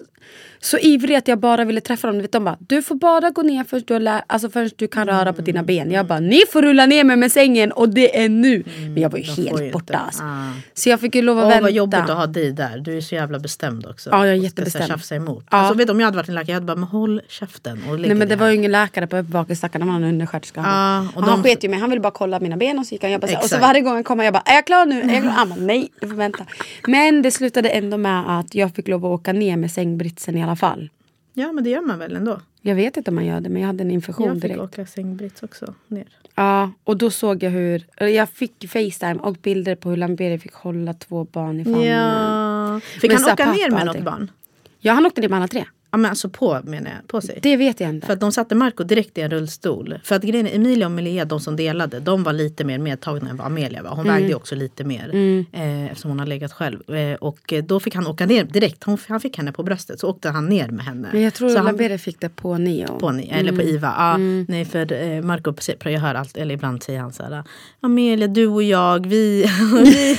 så ivrig att jag bara ville träffa dem. Vet, De bara, du får bara gå ner först du, lä- alltså först du kan röra på dina ben. Jag bara, ni får rulla ner mig med sängen och det är nu. Men jag var ju helt borta. Alltså.
Ah.
Så jag fick ju lov att
Åh
vänta.
vad jobbigt att ha dig där. Du är så jävla bestämd också.
Ja, jag är
ska
jättebestämd.
tjafsa emot.
Ja.
Alltså, vet, om jag hade varit en läkare jag hade bara, men håll käften. Och
Nej men det var ju ingen läkare på uppvaket stackarn, han var en undersköterska.
Ja, och
han
de-
sket ju mig, han ville bara kolla mina ben och så gick han. Jag bara, och så varje gång han kom jag bara, är jag klar nu? Är jag klar? Han bara, nej du får vänta. Men det slutade ändå med att jag fick lov att åka ner med sängbritsen i alla fall.
Ja men det gör man väl ändå.
Jag vet inte om man gör det men jag hade en infektion
Jag fick
direkt.
åka sängbrits också ner.
Ja, och då såg jag hur, jag fick Facetime och bilder på hur Lamberi fick hålla två barn i famnen.
Ja. Fick
Men
han åka ner med något barn?
Ja han åkte ner med alla tre.
Ja men alltså på menar jag, på sig.
Det vet jag inte.
För att de satte Marco direkt i en rullstol. För att grejen är, Emilia och Melia, de som delade, de var lite mer medtagna än vad Amelia var. Hon
Mm.
vägde också lite mer. Eh, eftersom hon har legat själv. Eh, och då fick han åka ner direkt. Hon, han fick henne på bröstet. Så åkte han ner med henne.
men jag tror
han,
Lamberi fick det på Neo.
på, ni- eller på IVA. Ja, Nej för eh, Marco, jag hör allt, eller ibland säger han så här. Amelia, du och jag, vi... vi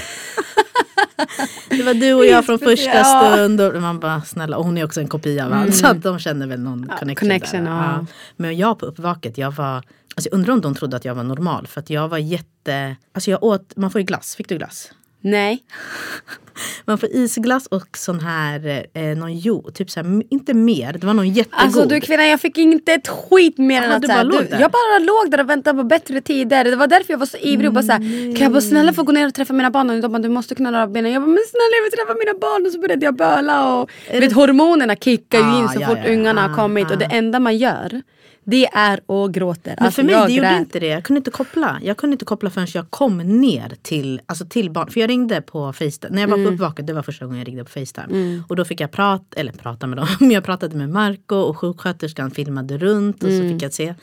det var du och jag från första stund. Och man bara snälla, och hon är också en kopia av honom. Så att de känner väl någon connection.
connection,
där.
ja.
Men jag på uppvaket, jag var... Alltså jag undrar om de trodde att jag var normal. För att jag var jätte... Alltså jag åt, man får ju glass. Fick du glass?
Nej.
Man får isglass och sån här, eh, någon jo, typ så här, inte mer. Det var någon jättegod.
Alltså du kvinna jag fick inte ett skit mer än att
du bara där?
Jag bara låg där och väntade på bättre tider. Det var därför jag var så ivrig och bara så här, Kan jag bara snälla få gå ner och träffa mina barn? Och de bara du måste kunna röra benen. Jag bara men snälla jag vill träffa mina barn. Och så började jag böla. Och, vet, hormonerna kickar ju
Ah,
in så
ja,
fort
ja,
ungarna har
Ah,
kommit. Och
ah.
det enda man gör Det är och gråter.
Men
Alltså,
för mig
jag
det gjorde
grät.
inte det. Jag kunde inte koppla. Jag kunde inte koppla förrän jag kom ner till, alltså till barn. För jag ringde på Facetime. När jag var
Mm.
på uppvaket, det var första gången jag ringde på Facetime. Och då fick jag prata, eller prata med dem. Jag pratade med Marco och sjuksköterskan filmade runt och
Mm.
så fick jag se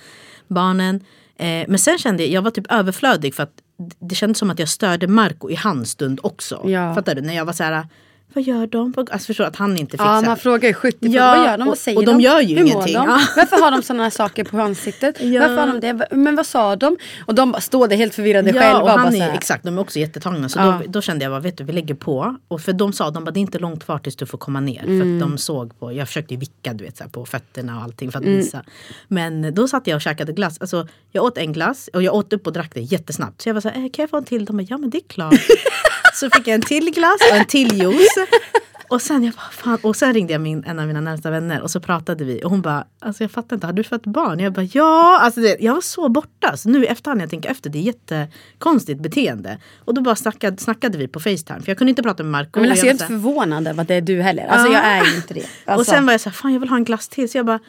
barnen. Eh, men sen kände jag, jag var typ överflödig för att det kändes som att jag störde Marco i hans stund också.
Ja.
Fattar du? När jag var så här, vad gör de? Alltså förstår att han inte fick
Ja,
här-
man frågar ju 70
Ja,
vad gör de?
och-
Vad säger
och de gör ju
Hur mår
ingenting.
De?
Ja.
Varför har de sådana saker på ansiktet?
Ja.
Varför har de det? Men vad sa de? Och de står där helt förvirrade
Ja,
själva.
och han är,
här.
exakt, de är också jättetagna. Så
Ja.
då, då kände jag bara, vet du, vi lägger på. Och för de sa, de bara, det är inte långt kvar tills du får komma ner. För
Mm.
att de såg på, jag försökte ju vicka du vet, så här, på fötterna och allting för att
Mm.
visa. Men då satt jag och käkade glass. Alltså, jag åt en glass och jag åt upp och drack det jättesnabbt. Så jag var så här, eh, kan jag få en till? De bara, ja men det är klart. så fick jag en till glass och en till juice. Och sen, jag bara, fan. och sen ringde jag min, en av mina närmsta vänner och så pratade vi och hon bara, alltså jag fattar inte, har du fått barn? Jag bara, ja, alltså det, jag var så borta. Så nu i efterhand när jag tänker efter, det är jättekonstigt beteende. Och då bara snackade, snackade vi på Facetime, för jag kunde inte prata med Marco.
Men alltså, jag är inte förvånad över att det är du heller. Alltså
Ja.
jag är ju inte det. Alltså,
Och sen var jag så här, fan jag vill ha en glass till. Så jag bara,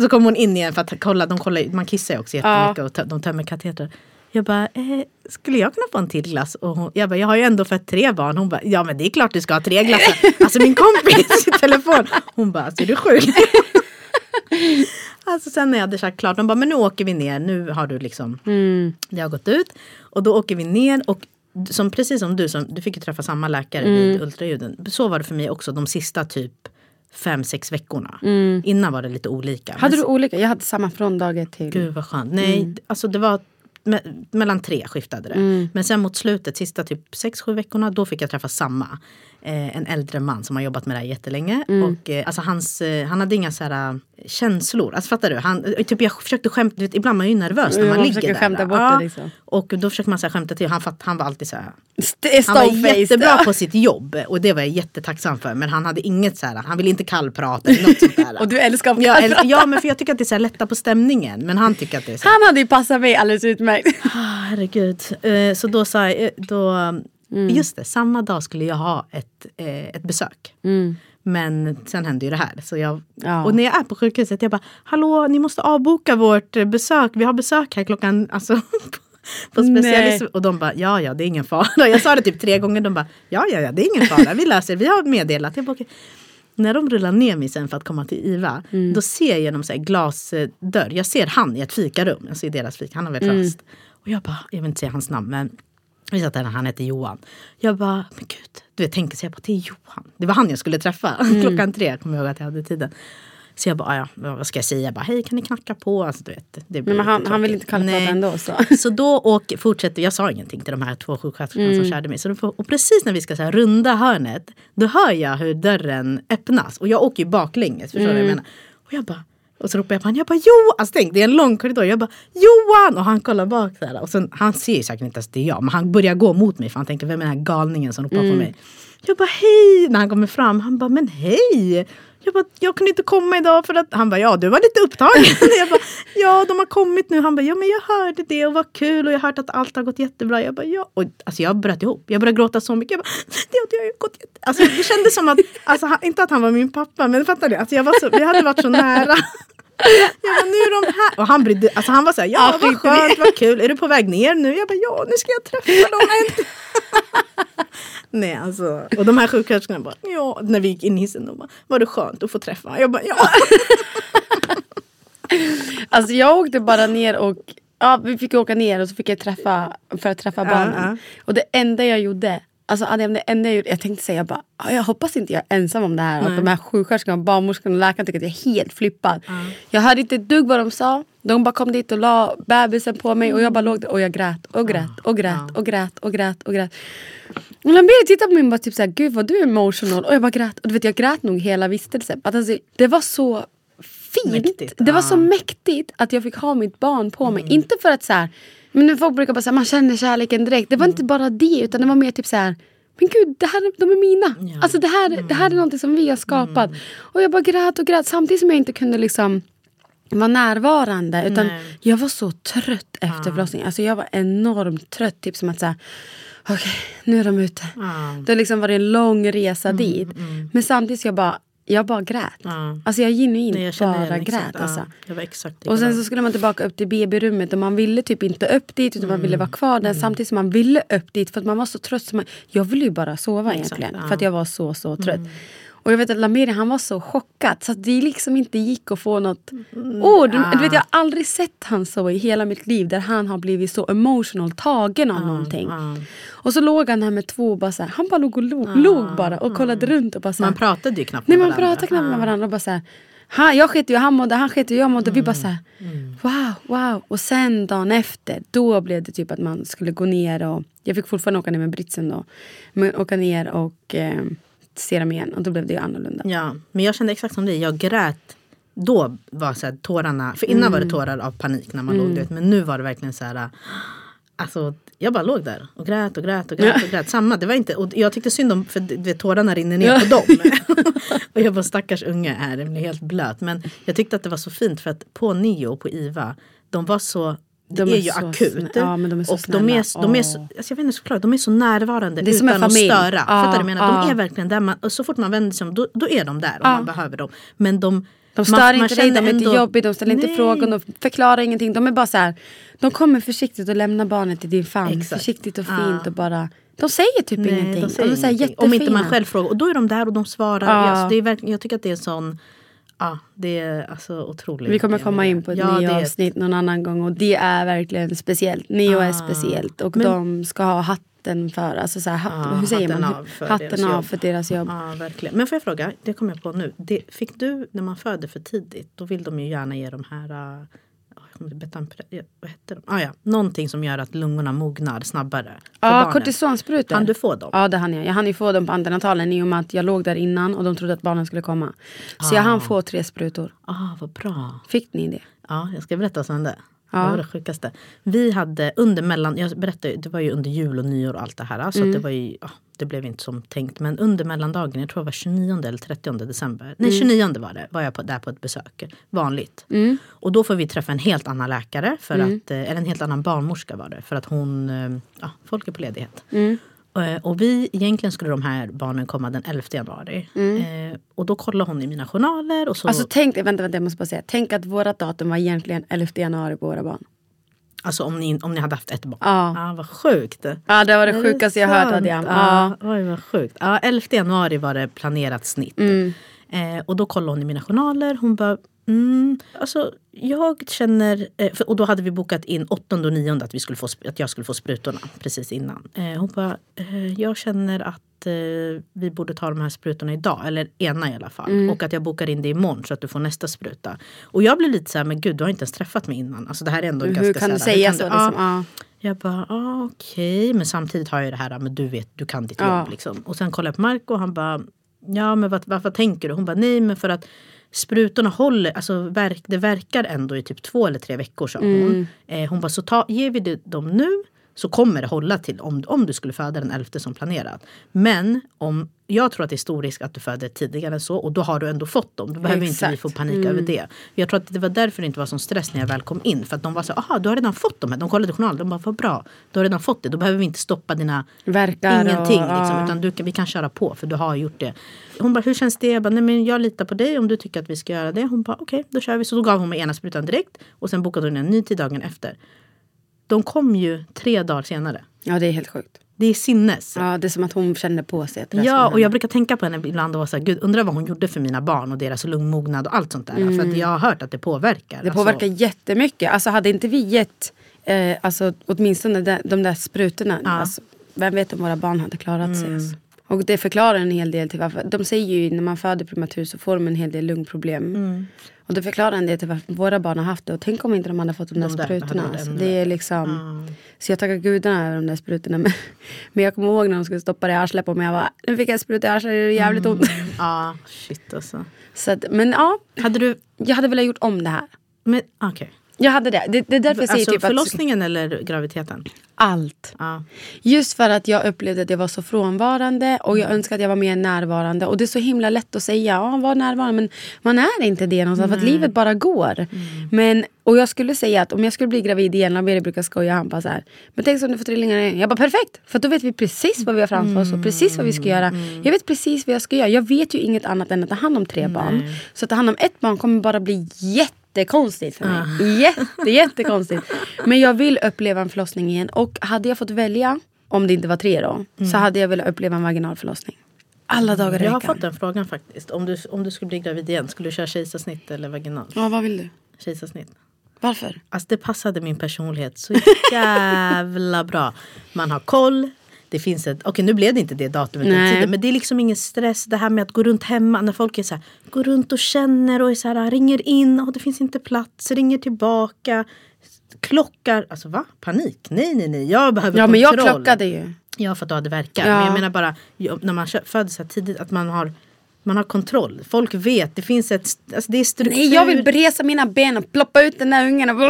så kom hon in igen för att kolla, de kollar, man kissar ju också jättemycket och tö- de tömmer katetrar. Jag bara, eh, skulle jag kunna få en till glass? Och hon, jag bara, jag har ju ändå fött tre barn. Hon bara, ja men det är klart du ska ha tre glassar. alltså min kompis i telefon, hon bara, alltså, är du sjuk? alltså sen när jag hade sagt klart, de bara, men nu åker vi ner, nu har du liksom, det har gått ut. Och då åker vi ner och som, precis som du, som, du fick ju träffa samma läkare vid ultraljuden. Så var det för mig också de sista typ fem, sex veckorna. Innan var det lite olika.
hade
Men
du olika? Jag hade samma från dag till.
Gud vad skönt. Nej, alltså det var me- mellan tre skiftade det. Men sen mot slutet, sista typ sex, sju veckorna, då fick jag träffa samma. Eh, en äldre man som har jobbat med det här jättelänge. Och eh, alltså hans, eh, han hade inga så här, känslor. Alltså fattar du? Han, typ jag försökte skämta, vet, ibland är man ju nervös när
Ja,
man
man
ligger där.
bort det liksom.
Och då försöker man så här, skämta till. Han, fatt, han var alltid så här. Han var jättebra på sitt jobb och det var jag jättetacksam för. Men han hade inget så här, han ville inte kallprata eller något sånt där.
Och du älskar att
ja,
kallprata.
ja men för jag tycker att det är så här lätta på stämningen. Men han tycker att det är så här,
Han hade ju passat mig alldeles utmärkt.
Ah, herregud. Eh, Så då sa jag, då,
Mm.
just det, samma dag skulle jag ha ett, eh, ett besök. Men sen hände ju det här. Så jag,
Mm. Ja.
Och när jag är på sjukhuset, jag bara, hallå ni måste avboka vårt eh, besök. Vi har besök här klockan, alltså på specialist.
Nej.
Och de bara, ja ja det är ingen fara. Jag sa det typ tre gånger, de bara, ja ja ja det är ingen fara, vi löser vi har meddelat. Jag bara, "Okej." När de rullar ner mig sen för att komma till IVA,
Mm.
då ser jag genom så glasdörr, jag ser han i ett fikarum, jag ser deras fika, han har väl
Mm.
rast. Och jag bara, jag vill inte säga hans namn men vi satt där, han hette Johan. Jag bara, men gud, du vet, tänker så jag bara, det är Johan. Det var han jag skulle träffa klockan tre, kommer jag ihåg att jag hade tiden. Så jag bara, "Ah, ja, vad ska jag säga? Jag bara, hej kan ni knacka på? Alltså, du vet, det
Men han, han vill inte kallprata
Nej.
ändå. Så.
Så då åker, fortsätter, jag sa ingenting till de här två sjuksköterskorna
Mm.
som körde mig. Så får, och precis när vi ska så här, runda hörnet, då hör jag hur dörren öppnas. Och jag åker ju baklänges, förstår du vad jag
Mm.
menar? Och jag bara, och så ropar jag på honom, jag bara Jo! Alltså tänk, det är en lång korridor. Jag bara Johan! Och han kollar bak där. Och sen, han ser säkert inte ens det är jag. Men han börjar gå mot mig för han tänker, vem är den här galningen som ropar
Mm.
på mig? Jag bara hej! När han kommer fram, han bara men hej! Jag bara, jag kunde inte komma idag för att han bara, ja du var lite upptagen. jag bara, ja de har kommit nu. Han bara, ja men jag hörde det och vad kul och jag har hört att allt har gått jättebra. Jag bara, ja. Och, alltså jag bröt ihop. Jag började gråta så mycket. Jag bara, det har ju gått jätte... Alltså det kändes som att, alltså, han, inte att han var min pappa, men fattar du? Alltså, jag var så, vi hade varit så nära. Jag bara, nu är de här. Och han, brydde, alltså han var så här, ja vad skönt, vad kul. Är du på väg ner nu? Jag bara, ja nu ska jag träffa dem. Nej alltså. Och de här sjuksköterskorna bara, ja. När vi gick in i hissen, de bara, var det skönt att få träffa? Jag bara, ja.
Alltså jag åkte bara ner och ja, vi fick åka ner och så fick jag träffa för att träffa barnen.
ja.
Och det enda jag gjorde Alltså det enda jag gjorde, jag tänkte säga bara, "Ah, jag hoppas inte jag är ensam om det här. Att de här sjuksköterskorna, barnmorskorna och läkarna tycker att jag är helt flippad. Jag hörde inte ett dugg vad de sa. De bara kom dit och la bebisen på mig och jag bara låg där och jag grät och grät och grät och grät och grät och grät. Och Lambert tittade på mig och bara typ såhär, gud vad du är emotional. Och jag bara grät. Och du vet jag grät nog hela vistelsen. Att alltså, det var så fint.
Mäktigt,
det var så mäktigt att jag fick ha mitt barn på mig. Inte för att så här, men när folk brukar bara säga man känner kärleken direkt. Det var inte bara det utan det var mer typ så här. Men gud, det här, är- de är mina.
Ja.
Alltså det här, det här är någonting som vi har skapat. Och jag bara grät och grät samtidigt som jag inte kunde liksom vara närvarande. Utan
Nej.
jag var så trött efter förlossningen. Alltså jag var enormt trött. Typ som att säga, okej nu är de ute.
Ja.
Det har liksom varit en lång resa dit. Men samtidigt så jag bara, jag bara grät.
Ja.
Alltså jag genuint
Nej, jag
bara
igen
grät. Alltså.
Ja,
Och sen så skulle man tillbaka upp till BB-rummet och man ville typ inte upp dit utan man ville
Mm.
vara kvar där samtidigt som man ville upp dit för att man var så trött. Så man, jag ville ju bara sova
Exakt,
egentligen
ja. Mm.
för att jag var så så trött. Och jag vet att Lamiri han var så chockad så att det liksom inte gick att få något ord. Du vet, jag har aldrig sett han så i hela mitt liv där han har blivit så emotional tagen av någonting.
ja.
Och så låg han där med två bara här, han bara låg och log, log bara och kollade runt och bara så här,
Man pratade ju knappt
Nej
med
man
varandra.
pratar knappt med varandra och bara så här, han, jag skiter ju han mådde, han skiter ju jag mådde. Vi bara så här,
Mm.
wow, wow. Och sen dagen efter, då blev det typ att man skulle gå ner och, jag fick fortfarande åka ner med britsen då. Men åka ner och eh, se dem igen och då blev det ju annorlunda.
Ja, men jag kände exakt som dig. Jag grät. Då var så här, tårarna, för innan
Mm.
var det tårar av panik när man låg du vet, Men nu var det verkligen så här. Alltså, jag bara låg där och grät och grät och grät och grät. Samma, det var inte, och jag tyckte synd om, för du vet, tårarna rinner ner på dem. och jag bara stackars unge här, den blir helt blöt. Men jag tyckte att det var så fint för att på Nio och på IVA, de var så
De
är,
är
ju
så
akut.
ja, men de är så
och de är, de är, så, alltså jag vet inte så förklara, de är så närvarande
Det är som en
utan att
familj.
störa.
Ja,
Fattar du? menar? De
ja.
är verkligen där. Man, och så fort man vänder sig om då, då är de där om
Ja.
man behöver dem. Men de,
De stör
man-
inte dig, de är inte jobbiga, de ställer inte
Nej.
frågor, de förklarar ingenting. De är bara så här, de kommer försiktigt och lämnar barnet i din famn.
Exakt.
Försiktigt och fint och bara, de säger typ
Nej,
ingenting.
de säger
de här
ingenting. Om inte man själv frågar. Och då är de där och de svarar.
Ja.
Alltså, det är verkligen, jag tycker att det är en sån... Ja, det är alltså otroligt.
Vi kommer komma in på ett
ja,
nytt
det är-
avsnitt någon annan gång och det är verkligen speciellt. Neo är
Ah.
speciellt och
Men-
de ska ha hatten för, alltså så här, hatt,
Ja,
hur säger man?
av
hatten av
jobb.
för deras jobb.
Ja, verkligen. Men får jag fråga, det kommer jag på nu. Det, fick du, när man föder för tidigt, då vill de ju gärna ge de här... Betampre, vad heter de? Ah, ja. Någonting som gör att lungorna mognar snabbare.
Ja, kortisonsprutor.
Hann du få dem?
Ja, det hann jag. Jag hann ju få dem på antenatalen i och med att jag låg där innan och de trodde att barnen skulle komma. Så jag hann få tre sprutor.
Ah, vad bra.
Fick ni det?
Ja, jag ska berätta sen det.
Ja.
Det var det sjukaste. Vi hade under mellan, jag berättade, det var ju under jul och nyår och allt det här. Så
Mm.
det var ju, ja, det blev inte som tänkt. Men under mellandagen, jag tror det var 29 eller 30 december. Nej,
Mm.
29 var det, var jag på, där på ett besök. Vanligt. Och då får vi träffa en helt annan läkare, för
Mm.
att, eh, eller en helt annan barnmorska var det. För att hon, eh, ja, folk är på ledighet.
Mm.
Eh, Och vi, egentligen skulle de här barnen komma den 11 januari. Eh, och då kollade hon i mina journaler. Och så,
Alltså tänk, vänta, vänta jag måste bara säga. Tänk att vårat datum var egentligen 11 januari på våra barn.
alltså om, ni, om ni hade haft ett barn.
Ja.
Ah, vad sjukt.
Ja det var det
Är
sjukaste jag hört? Adiam.
Ja,
Ja.
oj vad sjukt. Ja, 11 januari var det planerat snitt.
Mm.
Eh, och då kollade hon i mina journaler. Hon bara, mm, alltså jag känner, eh, och då hade vi bokat in 8 och 9 att, vi skulle få, att jag skulle få sprutorna precis innan. Eh, hon bara, eh, jag känner att vi borde ta de här sprutorna idag, eller ena i alla fall.
Mm.
Och att jag bokar in det imorgon så att du får nästa spruta. Och jag blev lite så här, men gud du har inte ens träffat mig innan. Alltså det här är ändå
Hur
ganska
kan du säga
hur
så? Liksom?
Ja. Jag bara, ah, okej. Men samtidigt har jag det här, men du vet, du kan ditt
Ja.
jobb. Liksom. Och sen kollade jag på Marco och han bara, ja men vad, vad, vad tänker du? Hon bara, nej men för att sprutorna håller, alltså verk, det verkar ändå i typ två eller tre veckor sa hon.
Mm.
Eh, hon bara, så ta, ger vi det dem nu så kommer det hålla till om, om du skulle föda den 11 som planerat. Men om, jag tror att det är stor risk att du föder tidigare än så och då har du ändå fått dem. Då behöver inte vi
Exakt.
få panik över det. Jag tror att det var därför det inte var sån stress när jag väl kom in. För att de var så aha du har redan fått dem här. De kollade journalen, de bara vad bra. Du har redan fått det. Då behöver vi inte stoppa dina
Verkar och-
ingenting. liksom,
ja.
utan du, vi kan köra på för du har gjort det. Hon bara hur känns det? Jag bara nej men jag litar på dig om du tycker att vi ska göra det. Hon bara okej då kör vi. Så då gav hon mig ena sprutan direkt. Och sen bokade hon en ny tid dagen efter. De kom ju tre dagar senare.
ja det är helt sjukt.
Det är sinnes.
Ja, det är som att hon kände på sig att
Ja, och jag brukar tänka på henne ibland och här, gud undrar vad hon gjorde för mina barn och deras lungmognad och allt sånt där. För att jag har hört att det påverkar.
Det
Alltså,
påverkar jättemycket. Alltså hade inte vi gett eh, alltså, åtminstone de, de där sprutorna.
Ja.
Alltså, vem vet om våra barn hade klarat sig.
Mm.
Alltså. Och det förklarar en hel del till varför. De säger ju när man föder prematur så får de en hel del lungproblem.
Mm.
Och det förklarar en del till varför våra barn har haft det. Och tänk om inte de hade fått de, där
De
sprutorna. Alltså, det är liksom, Så jag tackar gudarna över de där sprutorna. Men, men jag kommer ihåg när de skulle stoppa det i arslet på mig. Jag bara, nu fick jag spruta i arslet, det är jävligt ont.
Ja, shit alltså.
Så att, men ja,
Hade du...
jag hade velat gjort om det här.
Men okej.
Jag hade det. Det, det är därför jag säger
Alltså
typ att
förlossningen eller graviditeten?
allt.
Ja.
Just för att jag upplevde att jag var så frånvarande och jag önskade att jag var mer närvarande. Och det är så himla lätt att säga, ja var närvarande. Men man är inte det någonstans för att livet bara går. Men, och jag skulle säga att om jag skulle bli gravid igen, Lamberg brukar skoja, han bara så här. Men tänk om du får trillingar igen. Jag bara perfekt! För då vet vi precis vad vi har framför oss och precis vad vi ska göra. Jag vet precis vad jag ska göra. Jag vet ju inget annat än att ta hand om tre barn. Så att ta hand om ett barn kommer bara bli jättekonstigt för mig. Jätte, jättekonstigt. Men jag vill uppleva en förlossning igen. Och hade jag fått välja, om det inte var tre då, så hade jag velat uppleva en vaginal förlossning. Alla dagar i
Jag har
veckan.
fått den frågan faktiskt. Om du, om du skulle bli gravid igen, skulle du köra kejsarsnitt eller vaginal?
Ja, vad vill du?
Kejsarsnitt.
Varför?
Alltså det passade min personlighet så jävla bra. Man har koll. Det finns ett, okej nu blev det inte det datumet den tiden, men det är liksom ingen stress. Det här med att gå runt hemma när folk är så här, går runt och känner och är så här, ringer in och det finns inte plats, ringer tillbaka. Klockar, alltså va? Panik? Nej nej nej, jag behöver
Ja, men jag
kontroll.
klockade ju.
Ja för att du hade verkar.
Ja.
Men jag menar bara när man föds så här tidigt att man har, man har kontroll. Folk vet, det finns ett, alltså det är struktur.
Nej, jag vill bresa mina ben och ploppa ut den där ungen. Och...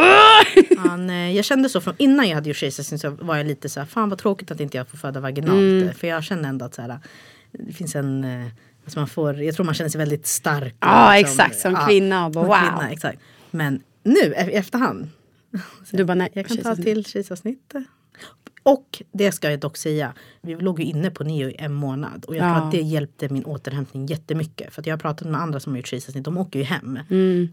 Ja, nej, jag kände så från innan jag hade gjort kejsarsnitt så var jag lite så här, fan vad tråkigt att inte jag får föda vaginalt.
Mm.
För jag känner ändå att så här, det finns en, alltså man får, jag tror man känner sig väldigt stark.
Ja,
liksom.
exakt, som kvinna och bara, wow.
Kvinna, exakt. Men nu i efterhand,
Du bara nej.
jag kan ta till kejsarsnitt. Och det ska jag dock säga, vi låg ju inne på neo i en månad och jag tror
Ja.
att det hjälpte min återhämtning jättemycket. För jag har pratat med andra som har gjort kejsarsnitt, de åker ju hem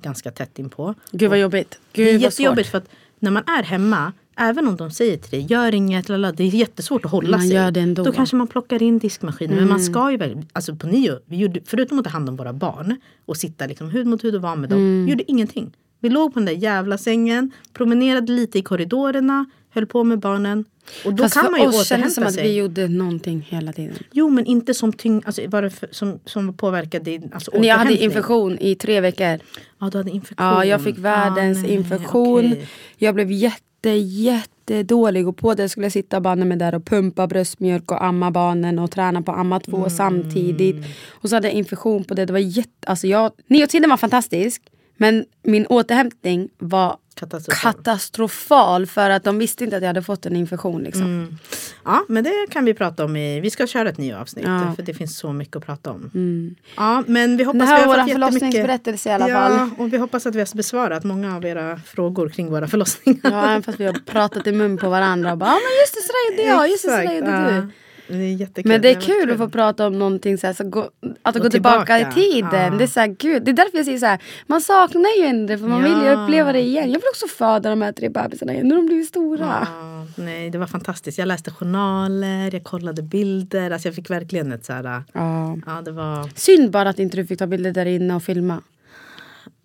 ganska tätt inpå.
Gud vad jobbigt.
Det är
Gud
jättejobbigt för att när man är hemma, även om de säger till dig, gör inget, lala, det är jättesvårt att hålla
Man
sig.
gör det ändå.
Då kanske man plockar in diskmaskinen. Men man
Mm.
ska ju väl, alltså på nio, vi gjorde, förutom att ta hand om våra barn och sitta liksom hud mot hud och vara med dem,
Mm.
vi gjorde ingenting. Vi låg på den där jävla sängen, promenerade lite i korridorerna, höll på med barnen. Och då
Fast
kan man ju
oss kändes det som att
sig.
vi gjorde någonting hela tiden.
Jo men inte som tyngd, alltså bara för, som, som påverkade din alltså,
När jag hade
återhämtning.
infektion i tre veckor.
Ja du hade infektion.
Ja, jag fick världens
Ah, nej,
infektion.
okej.
Jag blev jätte, jättedålig. Och på det skulle jag sitta banne mig där och pumpa bröstmjölk och amma barnen och träna på amma två
Mm.
samtidigt. Och så hade jag infektion på det. Det var jätte... Alltså jag... Neotiden var fantastisk. Men min återhämtning var
Katastrofal.
katastrofal. För att de visste inte att jag hade fått en infektion. Liksom.
Mm. Ja, men det kan vi prata om i... Vi ska köra ett nytt avsnitt.
Ja.
För det finns så mycket att prata om. Ja, men vi hoppas
Det här
vi har fått
förlossningsberättelse i alla
ja,
fall.
och vi hoppas att vi har besvarat många av era frågor kring våra förlossningar.
Ja, även fast vi har pratat i mun på varandra. Och bara, ja men just det, sådär gjorde jag. Just det, sådär gjorde
ja.
du.
Det är jättekul.
Men det är kul att få prata om någonting så här, så gå, att
Gå
gå tillbaka,
tillbaka.
i tiden.
Ja.
Det är så här, gud, det är därför jag säger så här, man saknar ju ändå för man vill ju
Ja.
uppleva det igen. Jag vill också föda de här tre bebisarna igen när de blir stora.
Ja, nej, det var fantastiskt. Jag läste journaler, jag kollade bilder. Alltså jag fick verkligen ett så här...
Ja.
Ja, det var...
Synd bara att inte du fick ta bilder där inne och filma.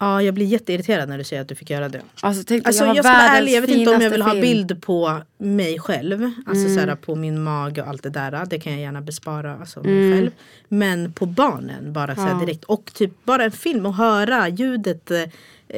Ja, jag blir jätteirriterad när du säger att du fick göra det.
Alltså, tänk dig,
Alltså,
jag
jag ska vara ärlig, jag vet inte om jag vill ha
film.
bild på mig själv. Alltså
Mm.
så här, på min mage och allt det där. Det kan jag gärna bespara alltså,
Mm.
mig själv. Men på barnen bara så här, direkt. Och typ bara en film och höra ljudet eh,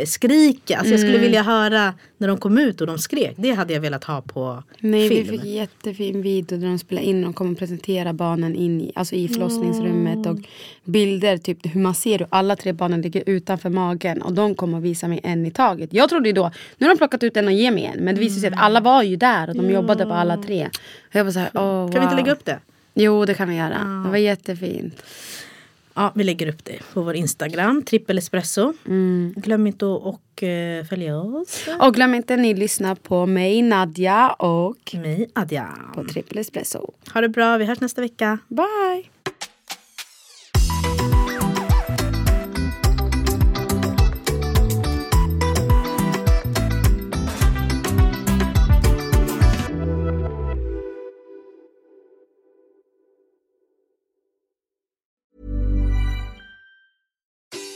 skrika. Alltså, Jag skulle
Mm.
vilja höra när de kom ut och de skrek. Det hade jag velat ha på
Nej,
film.
vi fick jättefin video där de spelade in och kommer presentera barnen in i, alltså i förlossningsrummet. Och bilder, typ hur man ser hur alla tre barnen ligger utanför magen. Och de kommer att visa mig en i taget. Jag trodde ju då, nu har de plockat ut en och ger mig en. Men det visade sig att alla var ju där och de jobbade på alla tre. Och jag var så här, åh,
Kan vi inte
wow.
lägga upp det?
Jo, det kan vi göra. Det var jättefint.
Ja, vi lägger upp det på vår Instagram, trippel espresso.
Mm.
Glöm inte att och, eh, följa oss.
Och glöm inte ni lyssnar på mig, Nadja och
Mig, Adja.
på Triple Espresso.
Ha det bra, vi hörs nästa vecka.
Bye!